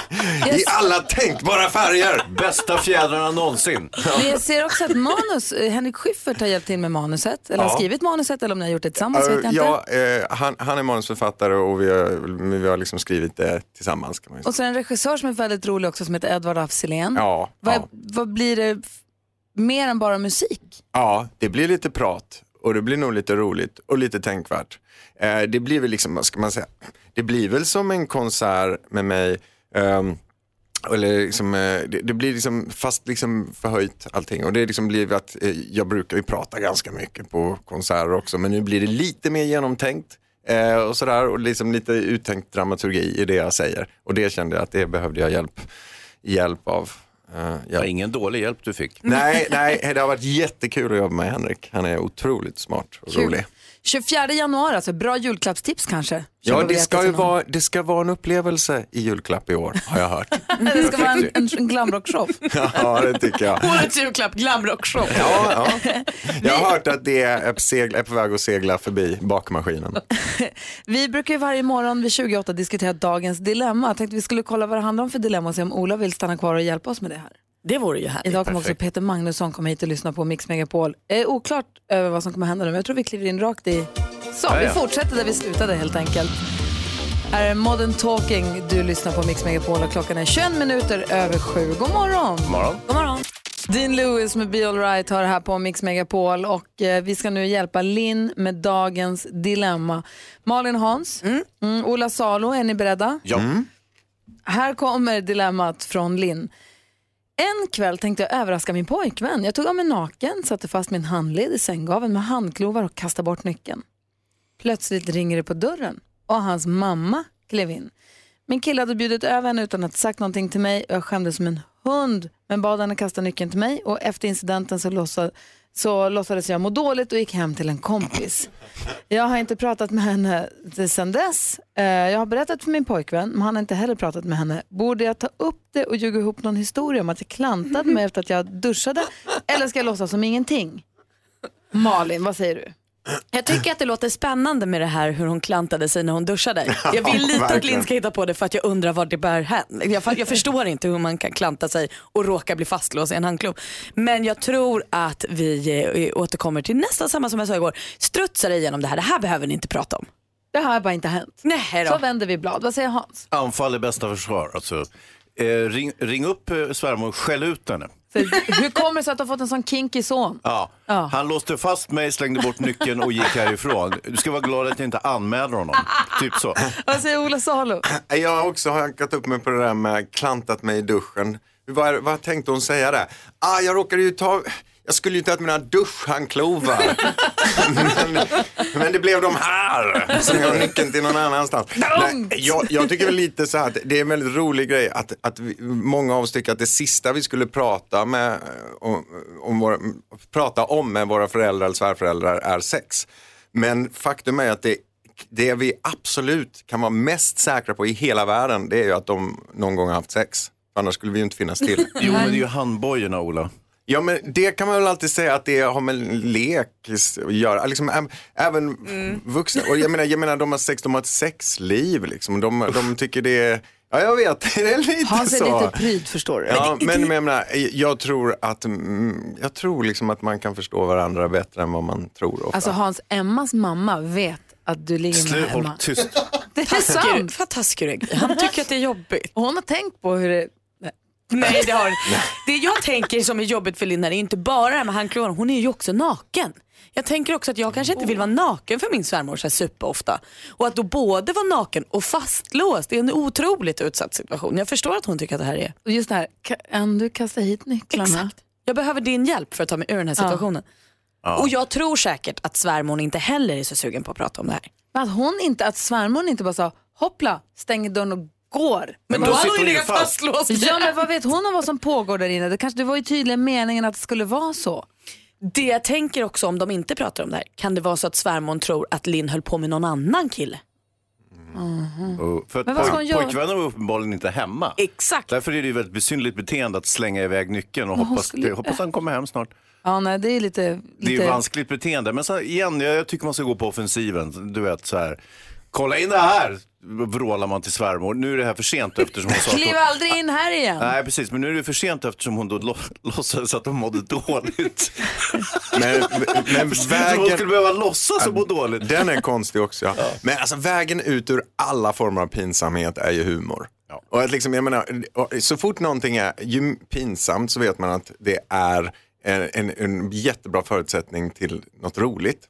I alla tänkbara färger. Bästa fjädrarna någonsin. Men jag ser också att manus, eh, Henrik Schyffert har hjälpt till med manuset. Eller har skrivit manuset eller om ni har gjort det tillsammans vet jag inte. Ja, eh, han, han är manusförfattare och vi har, vi har liksom skrivit det tillsammans. Kan man ju säga. Och så en regissör som är väldigt rolig också som heter Edvard af. Ja, vad, ja. vad blir det mer än bara musik? Ja, det blir lite prat och det blir nog lite roligt och lite tänkvärt. Eh, det blir väl liksom, vad ska man säga, det blir väl som en konsert med mig. ehm, eller liksom, eh, det, det blir liksom fast liksom förhöjt allting och det liksom blir att eh, jag brukar ju prata ganska mycket på konserter också men nu blir det lite mer genomtänkt eh, och sådär och liksom lite uttänkt dramaturgi i det jag säger och det kände jag att det behövde jag hjälp, hjälp av. Eh, Ja, ingen dålig hjälp du fick. Nej, nej, det har varit jättekul att jobba med Henrik. Han är otroligt smart och Kul. rolig. 24 januari, alltså bra julklappstips kanske? Ja, det ska ju vara, det ska vara en upplevelse i julklapp i år, har jag hört. Det ska vara en, en, en glamrockshow. ja, det tycker jag. Årets julklapp, glamrockshow. Ja, ja. Jag har hört att det är, segla, är på väg att segla förbi bakmaskinen. Vi brukar ju varje morgon vid 28 diskutera dagens dilemma. Jag tänkte vi skulle kolla vad det handlar om för dilemma och se om Ola vill stanna kvar och hjälpa oss med det här. Det vore ju härligt. Idag kommer också Peter Magnusson komma hit och lyssna på Mix Megapol. Det är oklart över vad som kommer hända nu, men jag tror vi kliver in rakt i... Så, Ja, vi ja. fortsätter där vi slutade helt enkelt. Här är Modern Talking. Du lyssnar på Mix Megapol och klockan är 21 minuter över sju. God morgon! Morgon. God morgon. Dean Lewis med Be Alright har det här på Mix Megapol och eh, vi ska nu hjälpa Linn med dagens dilemma. Malin Hans, mm, Ola Salo, är ni beredda? Ja. Här kommer dilemmat från Linn. En kväll tänkte jag överraska min pojkvän. Jag tog av mig naken, satte fast min handled i sänggaveln med handklovar och kastade bort nyckeln. Plötsligt ringer det på dörren och hans mamma klev in. Min kille hade bjudit över henne utan att sagt någonting till mig och jag skämdes som en hund men bad henne kasta nyckeln till mig och efter incidenten så, låtsad, så låtsades jag må dåligt och gick hem till en kompis. Jag har inte pratat med henne sedan dess. Eh, jag har berättat för min pojkvän men han har inte heller pratat med henne. Borde jag ta upp det och ljuga ihop någon historia om att jag klantade mig efter att jag duschade eller ska jag låtsas som ingenting? Malin, vad säger du? Jag tycker att det låter spännande med det här hur hon klantade sig när hon duschade. Jag vill lite att. Linn ska hitta på det för att jag undrar var det bär hän. Jag, jag förstår inte hur man kan klanta sig och råka bli fastlåst i en handklov. Men jag tror att vi eh, återkommer till nästan samma som jag sa igår. Strutsar igenom det här, det här behöver ni inte prata om. Det här har bara inte hänt. Nej Så då. vänder vi blad. Vad säger Hans? Anfall är bästa försvar. Alltså, Eh, ring, ring upp eh, svärmor skäll ut henne. Så, hur kommer det sig att du har fått en sån kinky son? Ja. Ja. Han låste fast mig, slängde bort nyckeln och gick härifrån. Du ska vara glad att jag inte anmäler honom. Typ så. Vad säger Ola Salo? Jag har också hankat upp mig på det där med klantat mig i duschen. Vad, vad tänkte hon säga där? Ah, jag råkade ju ta, jag skulle ju ta mina duschhandklovar. men, men det blev de här. Så jag har nyckeln till någon annanstans. Nej, jag, jag tycker väl lite så här att det är en väldigt rolig grej att, att vi, många av oss tycker att det sista vi skulle prata, med, om, om våra, prata om med våra föräldrar eller svärföräldrar är sex. Men faktum är att det det vi absolut kan vara mest säkra på i hela världen det är ju att de någon gång har haft sex. Annars skulle vi ju inte finnas till. Jo, men det är ju handbojorna, Ola. Ja men det kan man väl alltid säga att det har med lek att göra. Liksom, även vuxna, och jag menar, jag menar de har sex, de har ett sexliv liksom. De, de tycker det är, ja jag vet, det är lite Hans är så. lite pryd förstår du. Ja, men, men jag, menar, jag tror att, mm, jag tror liksom att man kan förstå varandra bättre än vad man tror ofta. Alltså Hans, Emmas mamma vet att du ligger med Slut, håll Emma. tyst. Det är sant. Vad taskig du. Han tycker att det är jobbigt. Och hon har tänkt på hur det... Nej. Det har. Det jag tänker som är jobbigt för Linn är inte bara det här med handklovarna, hon är ju också naken. Jag tänker också att jag kanske inte vill vara naken för min svärmor så här superofta. Och att då både vara naken och fastlåst, det är en otroligt utsatt situation. Jag förstår att hon tycker att det här är... Och just det här, kan du kasta hit nycklarna? Exakt. Jag behöver din hjälp för att ta mig ur den här Ja. situationen. Och jag tror säkert att svärmor inte heller är så sugen på att prata om det här. Men att hon inte, att svärmor inte bara sa hoppla, stänger dörren och går. Men då vad- sitter hon ju fastlåst. Ja men vad vet hon om vad som pågår där inne? Det, kanske, det var ju tydligen meningen att det skulle vara så. Det jag tänker också om de inte pratar om det här, kan det vara så att svärmor tror att Linn höll på med någon annan kille? För att Men hon poj- göra? pojkvännen var uppenbarligen inte hemma. Exakt. Därför är det ju väldigt besynnerligt beteende att slänga iväg nyckeln och Men hoppas, skulle- hoppas han kommer hem snart. Ja nej det är lite... Det är ju lite... vanskligt beteende. Men så, igen, jag, jag tycker man ska gå på offensiven. Du vet så här. Kolla in det här! Vrålar man till svärmor. Nu är det här för sent eftersom hon sa att Kliv hon... aldrig in här igen. Nej precis, men nu är det för sent eftersom hon då lo- låtsades att hon mådde dåligt. Men, men Hon vägen... skulle behöva låtsas att må dåligt. Den är konstig också. Ja. Men alltså vägen ut ur alla former av pinsamhet är ju humor. Och att liksom, jag menar, så fort någonting är ju pinsamt så vet man att det är en, en, en jättebra förutsättning till något roligt.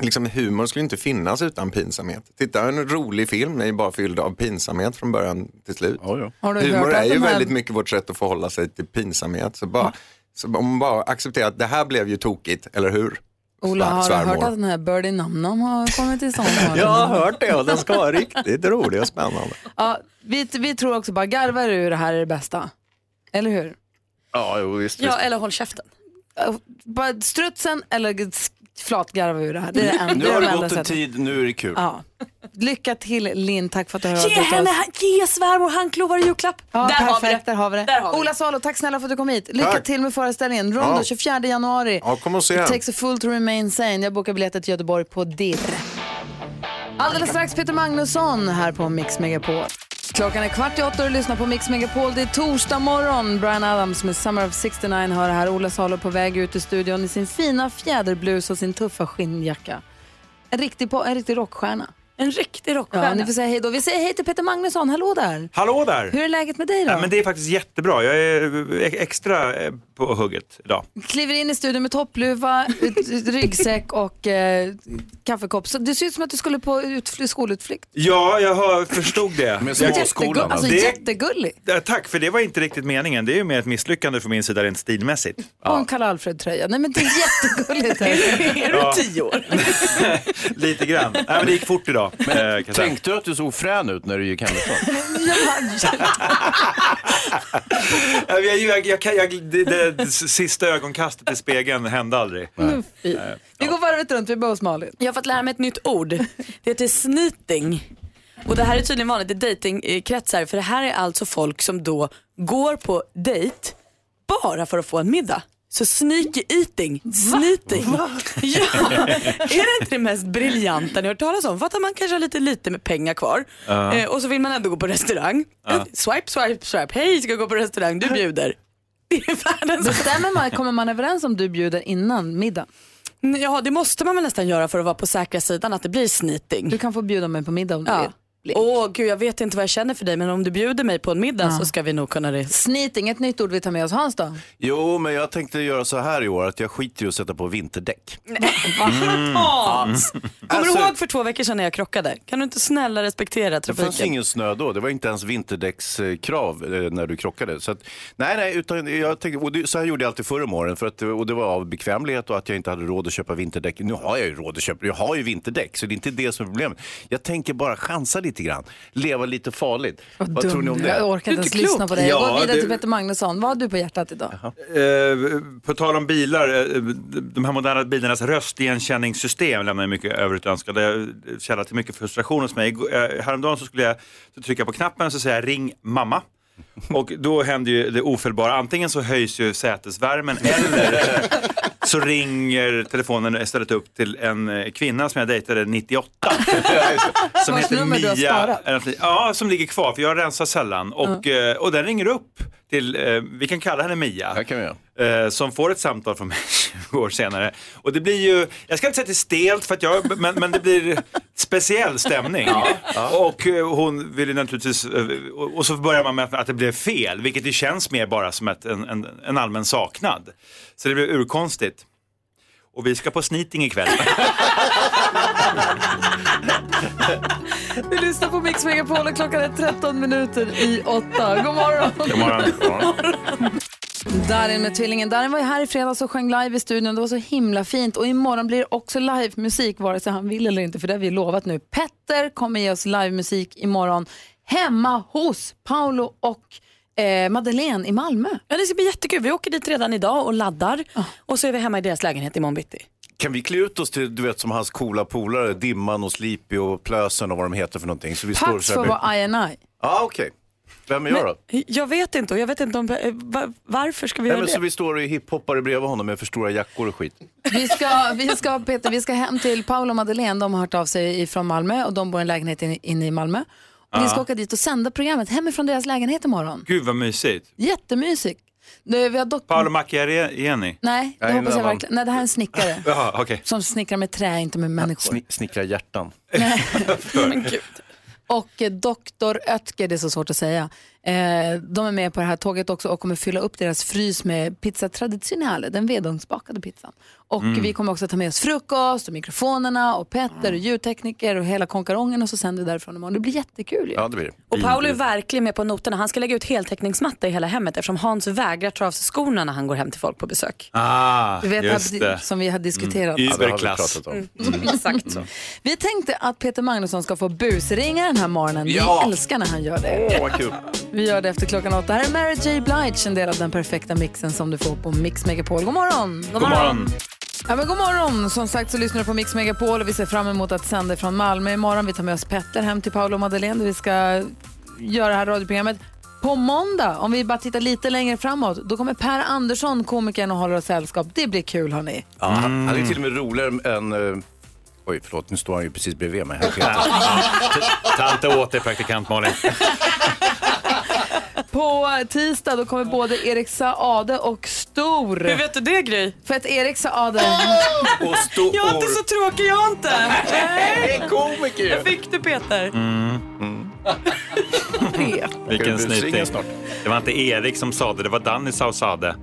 Liksom, humor skulle inte finnas utan pinsamhet. Titta, en rolig film är ju bara fylld av pinsamhet från början till slut. Har du hört Humor är ju här- väldigt mycket vårt sätt att förhålla sig till pinsamhet. Så, bara, så om man bara accepterar att det här blev ju tokigt, eller hur? Ola, har du hört att den här Birdie Namnam har kommit till stånd? Jag har hört det och den ska vara riktigt rolig och spännande. Ja, vi, vi tror också bara garvar ur det här är det bästa. Eller hur? Ja, jo, visst. Ja, eller håll käften. Ja, Bara strutsen eller flatgarva ur det här. Det är det enda, Nu det har de det enda gått en sätten. tid, nu är det kul. Ja. Lycka till Linn, tack för att du har Ge hört av henne, oss. ge svärmor handklovar i julklapp. Ja, där, har vi perfekt, det. där har vi det. Där har vi det. Ola Salo, tack snälla för att du kom hit. Lycka Tack. till med föreställningen. Rondo Ja. 24 januari. Ja, kom och se It takes a fool to remain sane. Jag bokar biljetter till Göteborg på DIR. Alldeles strax Peter Magnusson här på Mix Megapol. Klockan är kvart i åtta och du lyssnar på Mix Megapol. Det är torsdag morgon. Brian Adams med Summer of 69 hör det här. Ola Salo på väg ut i studion i sin fina fjäderblus och sin tuffa skinnjacka. En riktig, en riktig rockstjärna. En riktig Ja, rockstjärna. ni får säga hej då. Vi säger hej till Peter Magnusson. Hallå där. Hallå där! Hur är läget med dig då? Ja, men det är faktiskt jättebra. Jag är eh, extra eh, på hugget idag. Kliver in i studion med toppluva, ryggsäck och eh, kaffekopp. Så det ser ut som att du skulle på utfly- skolutflykt. Ja, jag hör, förstod det. Med småskolan. Alltså Det- jättegullig. Ja, Tack, för det var inte riktigt meningen. Det är ju mer ett misslyckande från min sida rent stilmässigt. Och en Karl Alfred-tröja. Nej men det är jättegulligt. Är du Ja. tio år? Lite grann. Nej, men det gick fort idag. Eh. Tänkte du att du såg frän ut när du gick hemifrån? Ja, Jag, jag, jag, jag, det, det sista ögonkastet i spegeln hände aldrig. Vi går varvet runt, vi börjar hos Malin. Jag har fått lära mig ett nytt ord. Det heter sneating. Och det här är tydligen vanligt i datingkretsar för det här är alltså folk som då går på dejt bara för att få en middag. Så sneaky eating, sneating. Ja, är det inte det mest briljanta ni har hört talas om? Fattar man kanske har lite lite med pengar kvar Ja. eh, och så vill man ändå gå på restaurang. Ja. Swipe, swipe, swipe. Hej, ska gå på restaurang, du bjuder. Det är världens Bestämmer man, kommer man överens om du bjuder innan middag? Ja, det måste man väl nästan göra för att vara på säkra sidan att det blir sneating. Du kan få bjuda mig på middag om du Ja. vill. Blick. Åh gud, jag vet inte vad jag känner för dig men om du bjuder mig på en middag Ja. så ska vi nog kunna det. Sneating, ett nytt ord vi tar med oss. Hans då? Jo, men jag tänkte göra så här i år att jag skiter i att sätta på vinterdäck. Hans! Kommer Alltså- du ihåg för två veckor sedan när jag krockade? Kan du inte snälla respektera Det trafiken? fanns ingen snö då, det var inte ens vinterdäckskrav eh, när du krockade. Så att, nej, nej, utan jag tänkte, och det, så här gjorde jag alltid förr om åren, för att, och det var av bekvämlighet och att jag inte hade råd att köpa vinterdäck. Nu har jag ju råd att köpa, jag har ju vinterdäck, så det är inte det som är problemet. Jag tänker bara chansa lite grann, leva lite farligt. Vad, tror ni om det? Jag orkar inte ens lyssna på dig. Jag Ja, går vidare till Peter Magnusson. Vad har du på hjärtat idag? Eh, på tal om bilar, eh, de här moderna bilarnas röstigenkänningssystem lämnar mycket övrigt att önska. Det källa till mycket frustration hos mig. Eh, Häromdagen så skulle jag så trycka på knappen och så säga ring mamma. Och då händer ju det ofelbara. Antingen så höjs ju sätesvärmen eller så ringer telefonen istället upp till en eh, kvinna som jag dejtade 98. som Vars heter nummer du har Mia. sparat. Ja, som ligger kvar för jag rensar sällan. Och, eh, och den ringer upp till, eh, vi kan kalla henne Mia. Det kan vi göra. Eh, som får ett samtal från mig 20 år senare. Och det blir ju, jag ska inte säga att det är stelt, för att jag, men, men det blir speciell stämning. Och eh, hon vill ju naturligtvis, eh, och, och så börjar man med att, att det blev fel, vilket det känns mer bara som ett, en, en, en allmän saknad. Så det blev urkonstigt. Och vi ska på sniting ikväll. Vi lyssnar på Mix Megapol och klockan är 13 minuter i 8. God morgon! God morgon. Darin med tvillingen. Darin var ju här i fredags och sjöng live i studion. Det var så himla fint. Och imorgon blir det också livemusik, vare sig han vill eller inte, för det har vi lovat nu. Petter kommer ge oss livemusik imorgon hemma hos Paolo och eh, Madeleine i Malmö. Ja, det ska bli jättekul. Vi åker dit redan idag och laddar och så är vi hemma i deras lägenhet imorgon bitti. Kan vi klä ut oss till, du vet som hans coola polare, Dimman och Sleepy och Plösen och vad de heter för någonting. Så vi står Pax så här får med- vara I&I. Ja, okej. Vem är jag då? Jag vet inte och jag vet inte om, eh, va- varför ska vi Nej, göra men det? så vi står i hiphoppare bredvid honom med för stora jackor och skit. Vi ska, vi ska, Peter, vi ska hem till Paolo och Madeleine. De har hört av sig från Malmö och de bor i en lägenhet in- inne i Malmö. Och Vi ska åka dit och sända programmet hemifrån deras lägenhet imorgon. Gud vad mysigt. Jättemysigt. Nu, Vi har dock... Paolo Macchiarini? Nej, det Nej, hoppas jag verkligen. Nej, det här är en snickare. Jaha, okej. Som snickrar med trä, inte med människor. Sni- snickra hjärtan. Men gud. Och eh, Dr. Oetker, det är så svårt att säga. Eh, de är med på det här tåget också och kommer fylla upp deras frys med pizza traditionale, den vedugnsbakade pizzan. Och Mm. vi kommer också ta med oss frukost och mikrofonerna och Petter och ljudtekniker och hela konkarongen och så sänder vi därifrån imorgon. Det blir jättekul ju. Ja, det blir. Och Paolo är verkligen med på noterna. Han ska lägga ut heltäckningsmatta i hela hemmet eftersom Hans vägrar ta av sig skorna när han går hem till folk på besök. Ah, Du vet just det. som vi har diskuterat. Mm. Überklass. Mm. Exakt så. Vi tänkte att Peter Magnusson ska få busringa den här morgonen. Ja. Vi älskar när han gör det. Åh, vad kul. Vi gör det efter klockan åtta. Här är Mary J Blige, en del av den perfekta mixen som du får på Mix Megapol. God morgon! God morgon. Ja, men god morgon! Som sagt så lyssnar du på Mix Megapol och vi ser fram emot att sända från Malmö imorgon. Vi tar med oss Petter hem till Paolo och Madeleine där vi ska göra det här radioprogrammet. På måndag, om vi bara tittar lite längre framåt, då kommer Per Andersson, komikern, och håller oss sällskap. Det blir kul hörni. Ja, han, han är till och med roligare än... eh, oj, förlåt, nu står han ju precis bredvid mig. Här. Ta inte åt dig praktikant Malin. På tisdag då kommer både Erik Saade och Stor. Hur vet du det Gry? För att Erik Saade... Och stor... Jag är inte så tråkig jag inte. Nej, komiker Jag fick du Peter. Vilken Ska vi busringa snyting. snart? Det var inte Erik som sa det, det var Danny som sa det.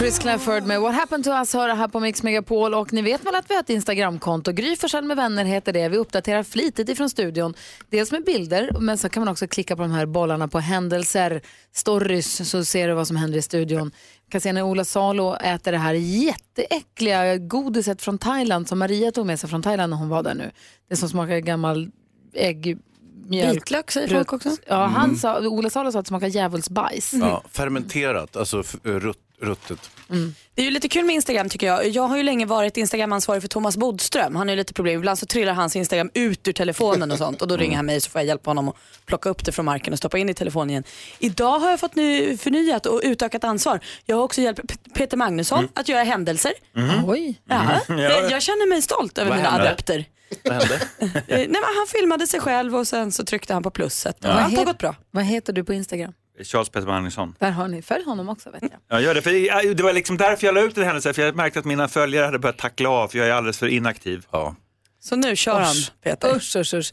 Chris Clafford med What happened to us hör här på Mix Megapol och ni vet väl att vi har ett Instagramkonto. Gry Forssell med vänner heter det. Vi uppdaterar flitigt ifrån studion. Dels med bilder men så kan man också klicka på de här bollarna på händelser, stories så ser du vad som händer i studion. Jag kan se när Ola Salo äter det här jätteäckliga godiset från Thailand som Maria tog med sig från Thailand när hon var där nu. Det som smakar gammal ägg, mjölk. Vitlök säger folk också. Ja, han sa, Ola Salo sa att det smakar djävulsbajs. Ja, fermenterat, alltså rutt, ruttet. Det är ju lite kul med Instagram tycker jag. Jag har ju länge varit Instagram-ansvarig för Thomas Bodström. Han har ju lite problem. Ibland så trillar hans Instagram ut ur telefonen och sånt och då ringer han mig så får jag hjälpa honom att plocka upp det från marken och stoppa in i telefonen igen. Idag har jag fått ny, förnyat och utökat ansvar. Jag har också hjälpt P- Peter Magnusson Mm. att göra händelser. Oj. Ja. Ja. Jag, jag känner mig stolt över Vad mina hände? adepter. Vad hände? Nej, men han filmade sig själv och sen så tryckte han på plusset. Ja. Allt har gått bra. Vad heter du på Instagram? Charles Peter Magnusson. Där har ni. Följ honom också vet jag. Jag gör det, för det var liksom därför jag la ut den händelsen, för jag märkte att mina följare hade börjat tackla av, för jag är alldeles för inaktiv. Ja. Så nu kör han, Peter. Usch, usch, usch.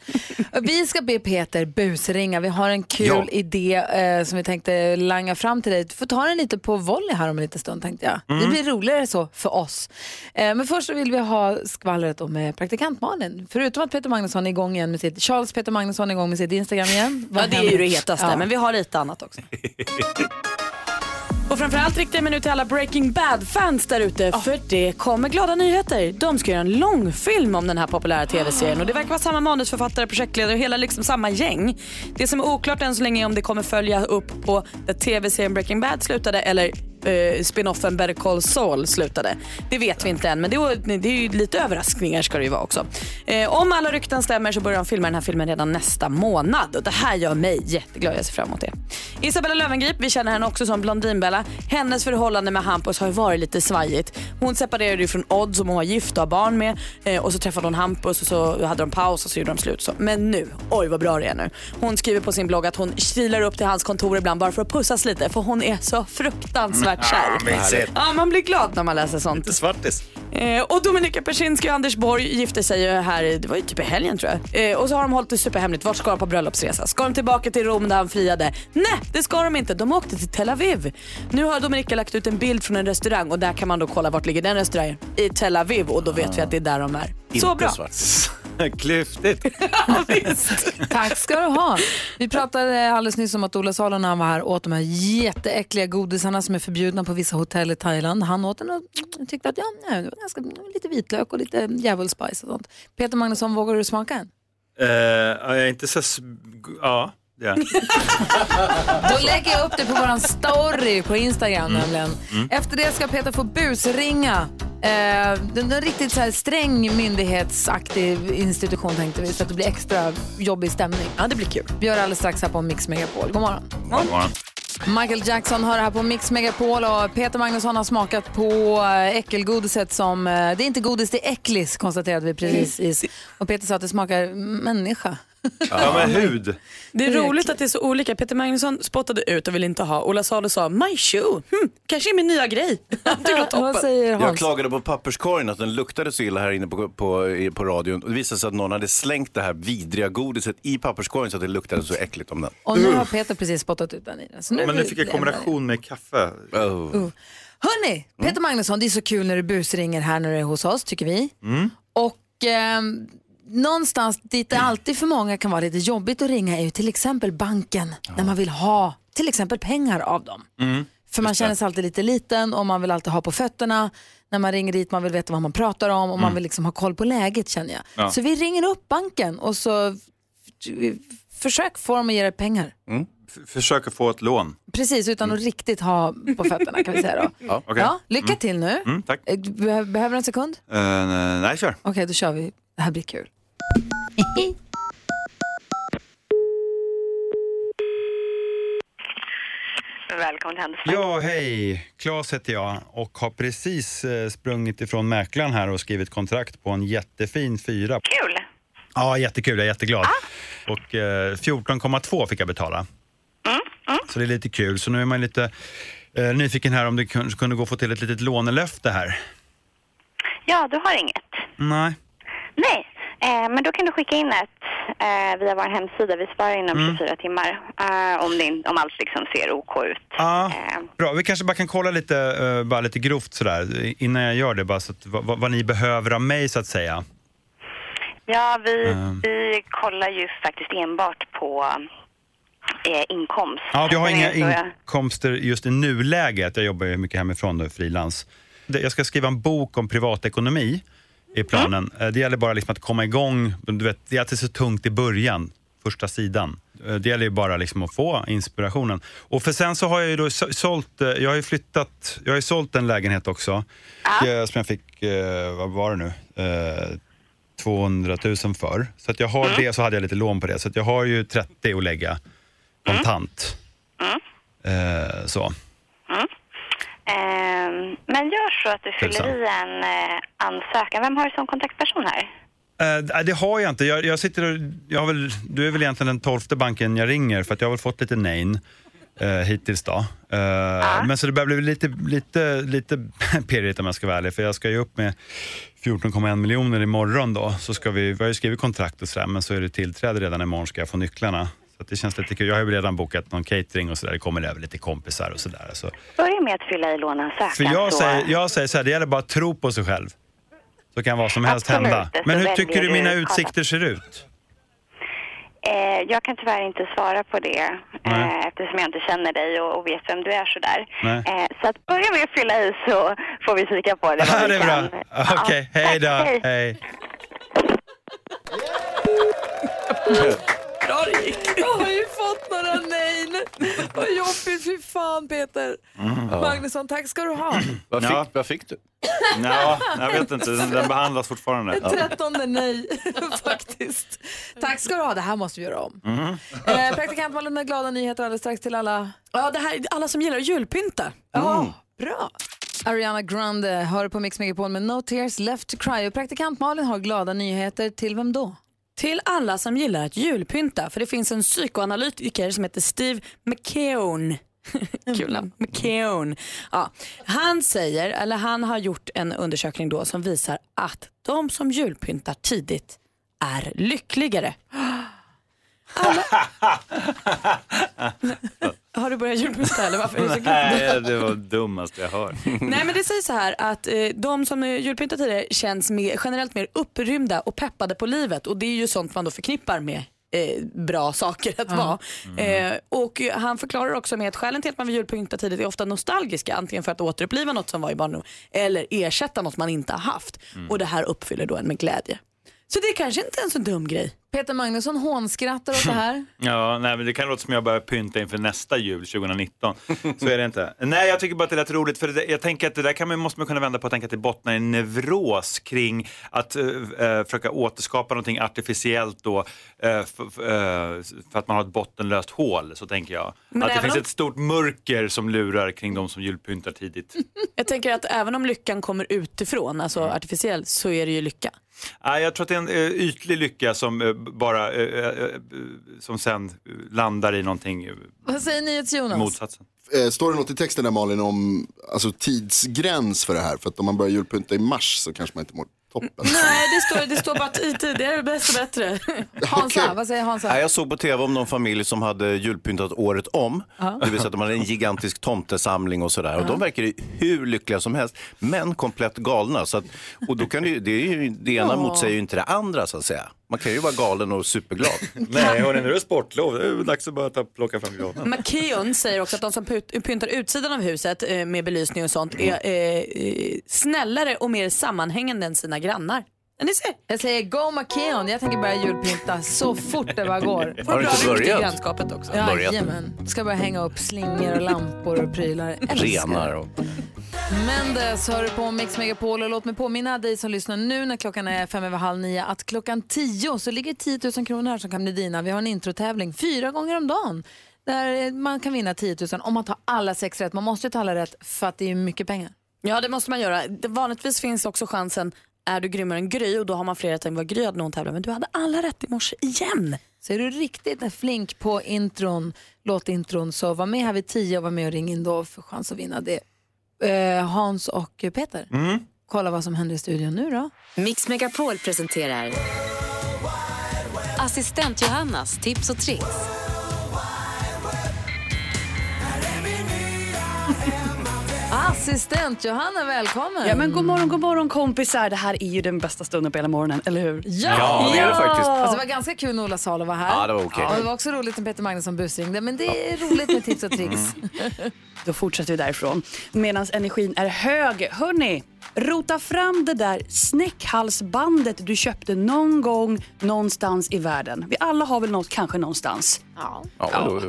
Vi ska be Peter busringa. Vi har en kul Ja. idé eh, som vi tänkte langa fram till dig. Du får ta den lite på volley här om en liten stund tänkte jag. Mm. Det blir roligare så för oss. Eh, men först så vill vi ha skvallret om eh, praktikant Malin. Förutom att Peter Magnusson är igång igen med sitt, Charles Peter Magnusson är igång med sitt Instagram igen. Vad Ja, det är ju det hetaste, Ja. men vi har lite annat också. Och framförallt riktar jag mig nu till alla Breaking Bad-fans där ute för det kommer glada nyheter. De ska göra en långfilm om den här populära tv-serien och det verkar vara samma manusförfattare, projektledare och hela liksom samma gäng. Det som är oklart än så länge är om det kommer följa upp på där tv-serien Breaking Bad slutade eller eh, spin-offen Better Call Saul slutade. Det vet vi inte än men det är, det är ju lite överraskningar ska det ju vara också. Eh, om alla rykten stämmer så börjar de filma den här filmen redan nästa månad och det här gör mig jätteglad. Jag ser fram emot det. Isabella Löwengrip, vi känner henne också som Blondinbella. Hennes förhållande med Hampus har ju varit lite svajigt. Hon separerade ju från Odd som hon var gift och har barn med eh, och så träffade hon Hampus och så hade de paus och så gjorde de slut. Så. Men nu, oj vad bra det är nu. Hon skriver på sin blogg att hon kilar upp till hans kontor ibland bara för att pussas lite för hon är så fruktansvärt kär. mysigt. Ja, man blir glad när man läser sånt. Lite svartis. Eh, och Dominika Persinski och Anders Borg gifte sig ju här, det var ju typ i helgen tror jag. Eh, och så har de hållit det superhemligt. Vart ska de på bröllopsresa? Ska de tillbaka till Rom där han friade? Nej, det ska de inte. De åkte till Tel Aviv. Nu har Dominika lagt ut en bild från en restaurang och där kan man då kolla vart ligger den restaurangen. I Tel Aviv och då vet vi att det är där de är. Så bra. Klyftigt. Tack ska du ha. Vi pratade alldeles nyss om att Ola Salo när han var här åt de här jätteäckliga godisarna som är förbjudna på vissa hotell i Thailand. Han åt den och tyckte att ja, nej, det var ganska, lite vitlök och lite djävulspice och sånt. Peter Magnusson, vågar du smaka en? Ja, jag är inte så... Ja, jag. Då lägger jag upp det på våran story på Instagram nämligen. Mm. Efter det ska Peter få busringa. Eh, den är riktigt så här sträng myndighetsaktig institution tänkte vi så att det blir extra jobbig stämning. Ja, det blir kul. Vi gör det alldeles strax här på Mix Megapol. God morgon. God morgon. Michael Jackson hör det här på Mix Megapol och Peter Magnusson har smakat på eh, äckelgodiset som, eh, det är inte godis, det är äcklis konstaterade vi precis. Och Peter sa att det smakar människa. Ja, men hud. Det är roligt att det är så olika. Peter Magnusson spottade ut och ville inte ha. Ola Salo sa my shoe, hm, kanske är min nya grej. Det var toppen. Jag klagade på papperskorgen att den luktade så illa här inne på, på, i- på radion. Och Det visade sig att någon hade slängt det här vidriga godiset i papperskorgen så att det luktade så äckligt om den. Och nu har Peter precis spottat ut den i den. Så Men nu fick jag kombination med kaffe. Uh. Hörni, Peter Magnusson, det är så kul när du busringer här när du är hos oss tycker vi. Mm. Och ehm, någonstans dit det alltid för många kan vara lite jobbigt att ringa är ju till exempel banken när man vill ha till exempel pengar av dem. Mm. För man känner sig alltid lite liten och man vill alltid ha på fötterna. När man ringer dit man vill veta vad man pratar om och man Mm. vill liksom ha koll på läget känner jag. Ja. Så vi ringer upp banken och så försök få dem att ge dig pengar. F- Försöker få ett lån. Precis, utan att riktigt ha på fötterna kan vi säga då. Ja, okej. Ja, lycka Mm. till nu. Mm, tack. Eh, Behöver, du en sekund? Eh, nej, kör. Okej, då kör vi. Det här blir kul. Välkommen till Handelsbanken. Ja, hej. Claes heter jag och har precis eh, sprungit ifrån mäklaren här och skrivit kontrakt på en jättefin fyra. Kul! Ja, jättekul. Jag är jätteglad. Och eh, 14,2 fick jag betala. Så det är lite kul. Så nu är man lite eh, nyfiken här om det kun- kunde gå att få till ett litet lånelöfte här. Ja, du har inget. Nej. Nej, eh, men då kan du skicka in ett eh, via vår hemsida. Vi svarar inom Mm. 24 timmar eh, om, det, om allt liksom ser OK ut. Ja, bra. Vi kanske bara kan kolla lite, eh, bara lite grovt sådär innan jag gör det. Bara så att, vad, vad- ni behöver av mig så att säga. Ja, vi, Ehm. vi kollar ju faktiskt enbart på inkomst. Ja, jag har inga inkomster just i nuläget. Jag jobbar ju mycket hemifrån nu, frilans. Jag ska skriva en bok om privatekonomi i planen. Eh, Det gäller bara liksom att komma igång. Du vet, det är alltid så tungt i början, första sidan. Eh, Det gäller ju bara liksom att få inspirationen. Och för sen så har jag ju då så- sålt, eh, jag har ju flyttat, jag har ju sålt en lägenhet också. eh, Som jag fick, vad var det nu? Eh, 200 000 för. Så att jag har det, så hade jag lite lån på det. Så att jag har ju 30 att lägga kontant. Eh, så. Ehm, men gör så att du fyller i en eh, ansökan. Vem har du som kontaktperson här? Nej, det har jag inte. Jag, jag sitter och, jag har väl, du är väl egentligen den tolfte banken jag ringer för att jag har väl fått lite nej. eh, hittills då. Eh, Men så det börjar bli lite, lite, lite pirrigt om jag ska vara ärlig, för jag ska ju upp med 14,1 miljoner imorgon då. Så ska vi, vi har ju skrivit kontrakt och sådär, men så är det tillträde redan imorgon ska jag få nycklarna. Så det känns lite kul. Jag har ju redan bokat någon catering och sådär. Det kommer över lite kompisar och sådär. Så. Börja med att fylla i låneansökan. För jag så- säger, jag säger så här, det gäller bara att tro på sig själv. Så kan vad som helst Absolut, hända. Men hur tycker du mina utsikter ser ut? Eh, jag kan tyvärr inte svara på det eh, Nej. eftersom jag inte känner dig och, vet vem du är sådär. Nej. Eh, så att börja med att fylla i så får vi kika på det. Ja, det är kan. bra. Ja, Okej, hej då. hej. Hej. Bra det gick. Jag har ju fått några nej. Vad jobbigt, fy fan Peter. Mm. Ja. Magnusson, tack ska du ha. Vad fick, vad fick du? Ja, jag vet inte, den, den behandlas fortfarande. Ett trettonde nej faktiskt. Tack ska du ha, det här måste vi göra om. Mhm. Eh, praktikant Malin med glada nyheter alldeles strax till alla. Ja, det här är alla som gillar att julpynta. Ja, bra. Ariana Grande hör på Mix Megapol med No Tears Left to Cry. Och praktikant Malin har glada nyheter till vem då? Till alla som gillar att julpynta. För det finns en psykoanalytiker som heter Steve McKeown. Kul namn. McKeown. Ja, han säger, eller han har gjort en undersökning då som visar att de som julpyntar tidigt är lyckligare. Har du börjat julpynta eller varför är du så glad? Nej, det var det dummaste jag hört. Nej men det sägs så här att eh, de som julpyntar tidigare känns mer, generellt mer upprymda och peppade på livet och det är ju sånt man då förknippar med eh, bra saker att vara. Eh, och han förklarar också med att skälen till att man vill julpynta tidigt är ofta nostalgiska, antingen för att återuppliva något som var i barndom eller ersätta något man inte har haft. Mm. Och det här uppfyller då en med glädje. Så det är kanske inte en så dum grej. Peter Magnusson hånskrattar åt det här. Ja, nej, men det kan låta som jag börjar pynta inför nästa jul 2019. Så är det inte. Nej, jag tycker bara att det lät roligt för det, jag tänker att det där kan man, måste man kunna vända på och tänka att det bottnar i en nevros kring att uh, försöka återskapa någonting artificiellt då eh, för att man har ett bottenlöst hål, så tänker jag. Men att det finns om- ett stort mörker som lurar kring de som julpyntar tidigt. Jag tänker att även om lyckan kommer utifrån, alltså Mm. artificiellt, så är det ju lycka. Nej, jag tror att det är en eh, ytlig lycka som eh, bara eh, som sen landar i någonting Vad säger NyhetsJonas? motsatsen. Eh, Står det något i texten där Malin om alltså, tidsgräns för det här? För att om man börjar julpynta i mars så kanske man inte mår toppen. Nej, det står, det står bara att i tidigare desto bättre. Hansa, vad säger Hansa? Nej, jag såg på tv om någon familj som hade julpyntat året om. Ja. Det vill säga att de hade en gigantisk tomtesamling och sådär. Och de verkar ju hur lyckliga som helst, men komplett galna. Så att, och då kan det, det, är ju, det ena Ja. motsäger ju inte det andra så att säga. Man kan ju vara galen och superglad. Nej, hörni, nu är det sportlov. Det är dags att börja ta, plocka fram granen. McKeon säger också att de som pyntar utsidan av huset eh, med belysning och sånt är eh, eh, snällare och mer sammanhängande än sina grannar. Ja, Ni ser. Jag säger go McKeon, jag tänker börja julpynta så fort det bara går. Har du inte börjat? grannskapet också. Börjat. Jajamän. Ska börja hänga upp slingor och lampor och prylar. Älskar det. Renar och... Mendes hör på Mix Megapol och låt mig påminna dig som lyssnar nu när klockan är fem över halv nio att klockan tio så ligger 10 000 kronor här som kan bli dina. Vi har en introtävling fyra gånger om dagen där man kan vinna 10 000 om man tar alla sex rätt. Man måste ju ta alla rätt för att det är mycket pengar. Ja, det måste man göra. Det, vanligtvis finns också chansen, är du grymmare än Gry och då har man fler rätt än vad Gry hade någon tävlar. Men du hade alla rätt i morse igen. Så är du riktigt flink på intron, låtintron så var med här vid tio och var med och ring in då för chans att vinna det. Eh, Hans och Peter, Mm. kolla vad som händer i studion nu då. Mix Megapol presenterar Assistent Johannas tips och tricks. Assistent Johanna, välkommen! Ja, men god morgon, god morgon kompisar. Det här är ju den bästa stunden på hela morgonen, eller hur? Ja, Ja, det är det faktiskt. Alltså, det var ganska kul när Ola Salo var här. Ja, det var okej. Och det var också roligt när Peter Magnusson busringde, men det är roligt med tips och tricks. Då fortsätter vi därifrån. Medan energin är hög. Hörni, rota fram det där snäckhalsbandet du köpte någon gång någonstans i världen. Vi alla har väl något kanske någonstans. Ja. Ja, då,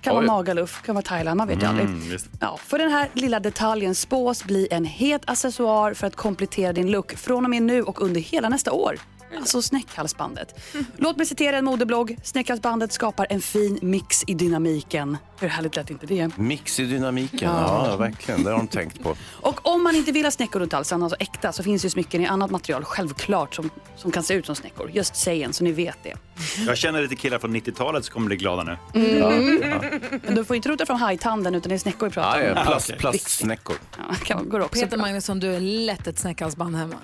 Kan vara Oj. Magaluf, kan vara Thailand, man vet ju aldrig. Mm, visst. Ja, för den här lilla detaljen spås bli en het accessoar för att komplettera din look från och med nu och under hela nästa år. Alltså snäckhalsbandet. Låt mig citera en modeblogg. Snäckhalsbandet skapar en fin mix i dynamiken. Hur härligt lät inte det? Mix i dynamiken, Ja. ja. verkligen. Det har de tänkt på. Och om man inte vill ha snäckor runt halsen, alltså äkta, så finns ju smycken i annat material självklart som, som kan se ut som snäckor. Just saying, så ni vet det. Jag känner lite killar från 90-talet som kommer bli glada nu. Mm. Men du får inte rota från hajtanden utan det är snäckor vi pratar Ja, om. ja, plast, plastsnäckor. Ja, kan, går också Peter bra. Magnusson, du är lätt ett snäckhalsband hemma.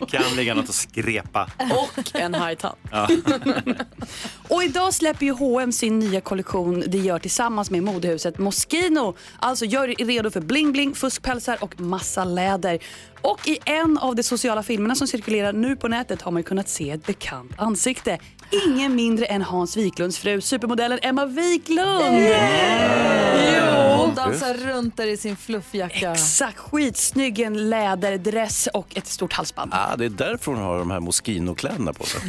Kan ligga något och skrepa. Och en hajtand. Ja. Och idag släpper ju H&M sin nya kollektion de gör tillsammans med modehuset Moschino. Alltså gör redo för bling-bling, fuskpälsar och massa läder. Och i en av de sociala filmerna som cirkulerar nu på nätet har man ju kunnat se ett bekant ansikte. Ingen mindre än Hans Wiklunds fru, supermodellen Emma Wiklund. Hon dansar runt där i sin fluffjacka. Exakt, skitsnygg en läderdress och ett stort halsband. Ah, det är därför hon har de här Moschino-kläderna på sig.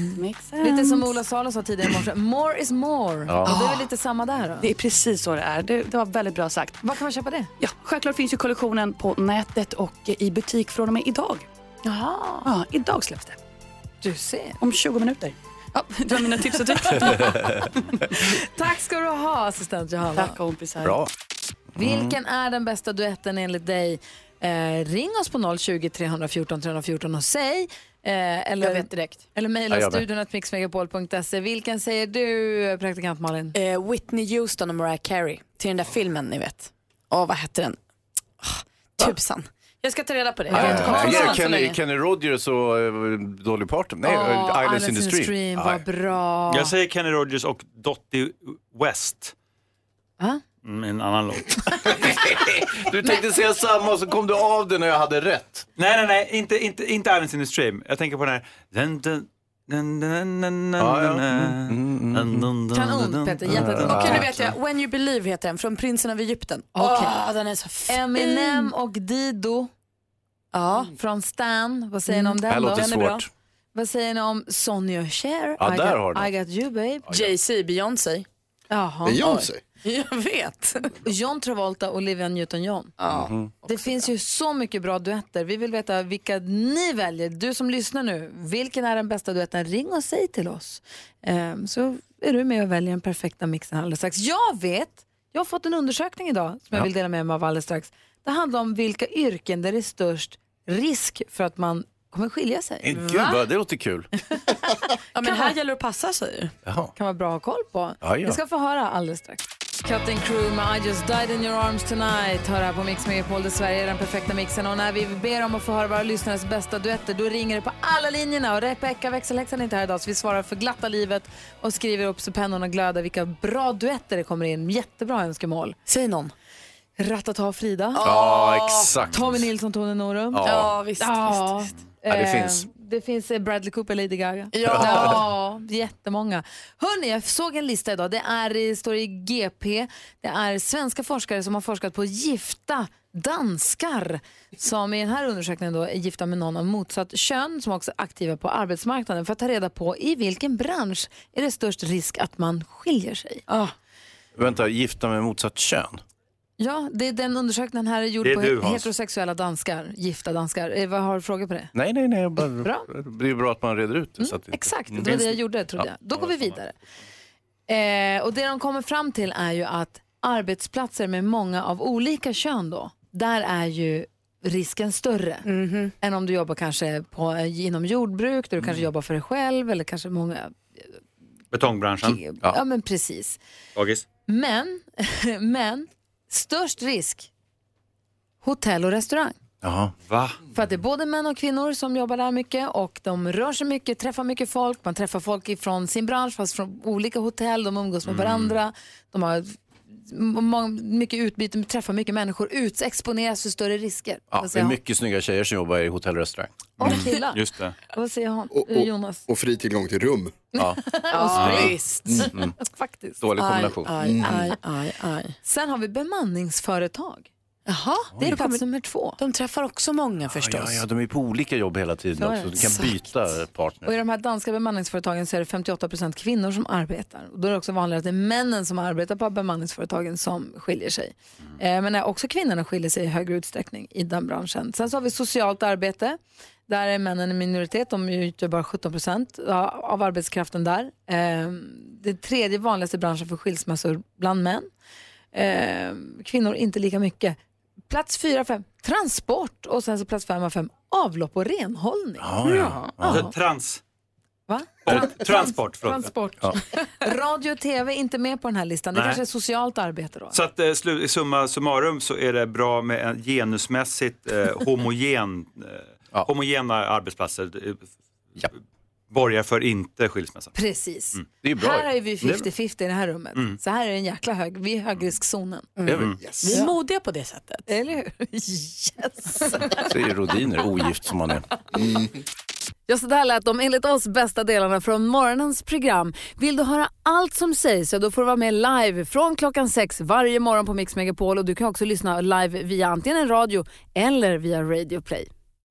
Lite som Ola Salo sa tidigare i morse, more is more. Ja. Och det är väl lite samma där då? Det är precis så det är. Det, det var väldigt bra sagt. Var kan man köpa det? Ja, självklart finns ju kollektionen på nätet och i butik från och med idag. Jaha. Ja, idag släpps det. Du ser. Om 20 minuter. Ja, det var mina tips och tricks. Tack ska du ha assistent Johanna. Tack kompisar. Bra. Vilken är den bästa duetten enligt dig? Eh, ring oss på 020 314 314 och säg. Eh, eller, Jag vet direkt. Eller mejla Ja, studion mixmegapol.se. Vilken säger du, praktikant Malin? Eh, Whitney Houston och Mariah Carey till den där filmen ni vet. Åh, vad hette den? Oh, tusan. Jag ska ta reda på det. Jag vet inte vad Ja, så Kenny. Kenny Rogers och eh, Dolly Parton. Nej, Åh, Islands in the Stream. var Nej. bra. Jag säger Kenny Rogers och Dottie West. Va? Mm, en annan låt. Du tänkte säga samma och så kom du av det när jag hade rätt. Nej, nej, nej, inte, inte, inte Islands in the Stream. Jag tänker på den här... Dun, dun, dun, Mm, Kanon, Peter. Jättebra. Okej, nu vet jag. When you believe heter den, från Prinsen av Egypten. Okej. Åh, den är så fin. Eminem och Dido Ja. från Stan. Vad säger ni om Det här den då? låter Den är bra. svårt. Vad säger ni om Sonny och Cher? Ja, I, där got, har du. I got you babe. Jay-Z, Beyoncé. Jaha. Beyoncé? Jag vet. John Travolta och Olivia Newton-John. Ja. Det finns ju så mycket bra duetter. Vi vill veta vilka ni väljer. Du som lyssnar nu, vilken är den bästa duetten? Ring och säg till oss. Ehm, så är du med och väljer den perfekta mixen alldeles strax. Jag vet, jag har fått en undersökning idag som jag Ja. vill dela med mig av alldeles strax. Det handlar om vilka yrken där det är störst risk för att man kommer skilja sig. Gud, vad, det låter kul. Ja, men här gäller det att passa sig. Jaha. kan vara bra att ha koll på. Ja, ja. Vi ska få höra alldeles strax. Cutting Crew med I just died in your arms tonight. Hör här på Mix Megapol där Sverige är den perfekta mixen. Och när vi ber om att få höra våra lyssnares bästa duetter då ringer det på alla linjerna. Och Rebecca växelhäxan är inte här idag så vi svarar för glatta livet och skriver upp så pennorna glödar vilka bra duetter det kommer in. Jättebra önskemål. Säg någon. Ratata Frida. Ja, exakt. Tommy Nilsson, Tone Norum. Ja. Visst. Ja, visst, visst. Ja, det finns. Det finns eh, Bradley Cooper, Lady Gaga. Ja. ja jättemånga. Hörni, jag såg en lista idag. Det är, det står i GP. Det är svenska forskare som har forskat på gifta danskar som i den här undersökningen då är gifta med någon av motsatt kön som också är aktiva på arbetsmarknaden för att ta reda på i vilken bransch är det störst risk att man skiljer sig. Vänta, gifta med motsatt kön? Ja, det är den undersökningen här är gjord Det är på du, Hans. heterosexuella danskar, gifta danskar. Eh, vad har du frågor på det? Nej, nej, nej. Bara, Bra. Det är bra att man reder ut det. så att det, Exakt, Mm. det var det jag gjorde trodde Ja. jag. Då går vi vidare. Eh, och det de kommer fram till är ju att arbetsplatser med många av olika kön då, där är ju risken större Mhm. än om du jobbar kanske på, inom jordbruk, där du Mm. kanske jobbar för dig själv eller kanske många, Betongbranschen. ja, men precis. Dagis. Men, men störst risk, hotell och restaurang. Jaha. Va? För att det är både män och kvinnor som jobbar där mycket och de rör sig mycket, träffar mycket folk. Man träffar folk ifrån sin bransch fast från olika hotell, de umgås med Mm. varandra. De har mycket utbyte, träffar mycket människor, ut, exponeras för större risker. Ja, det är mycket snygga tjejer som jobbar i hotell och restaurang. Och killar. Just det. Vad säger hon? Och, Eh, och, Jonas? och fri tillgång till rum. Ja. visst. Mm. Faktiskt. Dålig kombination. Aj, Mm. aj, aj, aj. Sen har vi bemanningsföretag. Jaha, Det är plats nummer två. de träffar också många förstås. ja, ja, de är på olika jobb hela tiden också. Du kan Exakt. byta partner. Och i de här danska bemanningsföretagen så är det 58% kvinnor som arbetar. Och då är det också vanligare att det är männen som arbetar på bemanningsföretagen som skiljer sig. Eh, men också kvinnorna skiljer sig i högre utsträckning i den branschen. Sen så har vi socialt arbete. Där är männen en minoritet, de utgör bara 17 procent av arbetskraften där. Eh, det tredje vanligaste branschen för skilsmässor bland män. Eh, kvinnor inte lika mycket. Plats fyra, fem, transport och sen så plats fem av fem, avlopp och renhållning. Ja, ja. Alltså, trans. Va? Transport, förlåt. Transport. Ja. Radio och tv är inte med på den här listan. Det Nej. kanske är socialt arbete då. Så att eh, slu- i summa summarum så är det bra med en genusmässigt eh, homogen, eh, homogena arbetsplatser. Eh, Borgar för inte skilsmässa. Precis. Mm. Det är bra. Här är vi Det är bra. 50-50 i det här rummet. Mm. Så här är det en jäkla hög. Vi är i högriskzonen. Mm. Vi är modiga på det sättet. Eller hur? Yes! Säger Rodiner, ogift som han är. Ja, så där lät de enligt oss bästa delarna från morgonens program. Vill du höra allt som sägs så då får du vara med live från klockan sex varje morgon på Mix Megapol och du kan också lyssna live via antingen en radio eller via Radio Play.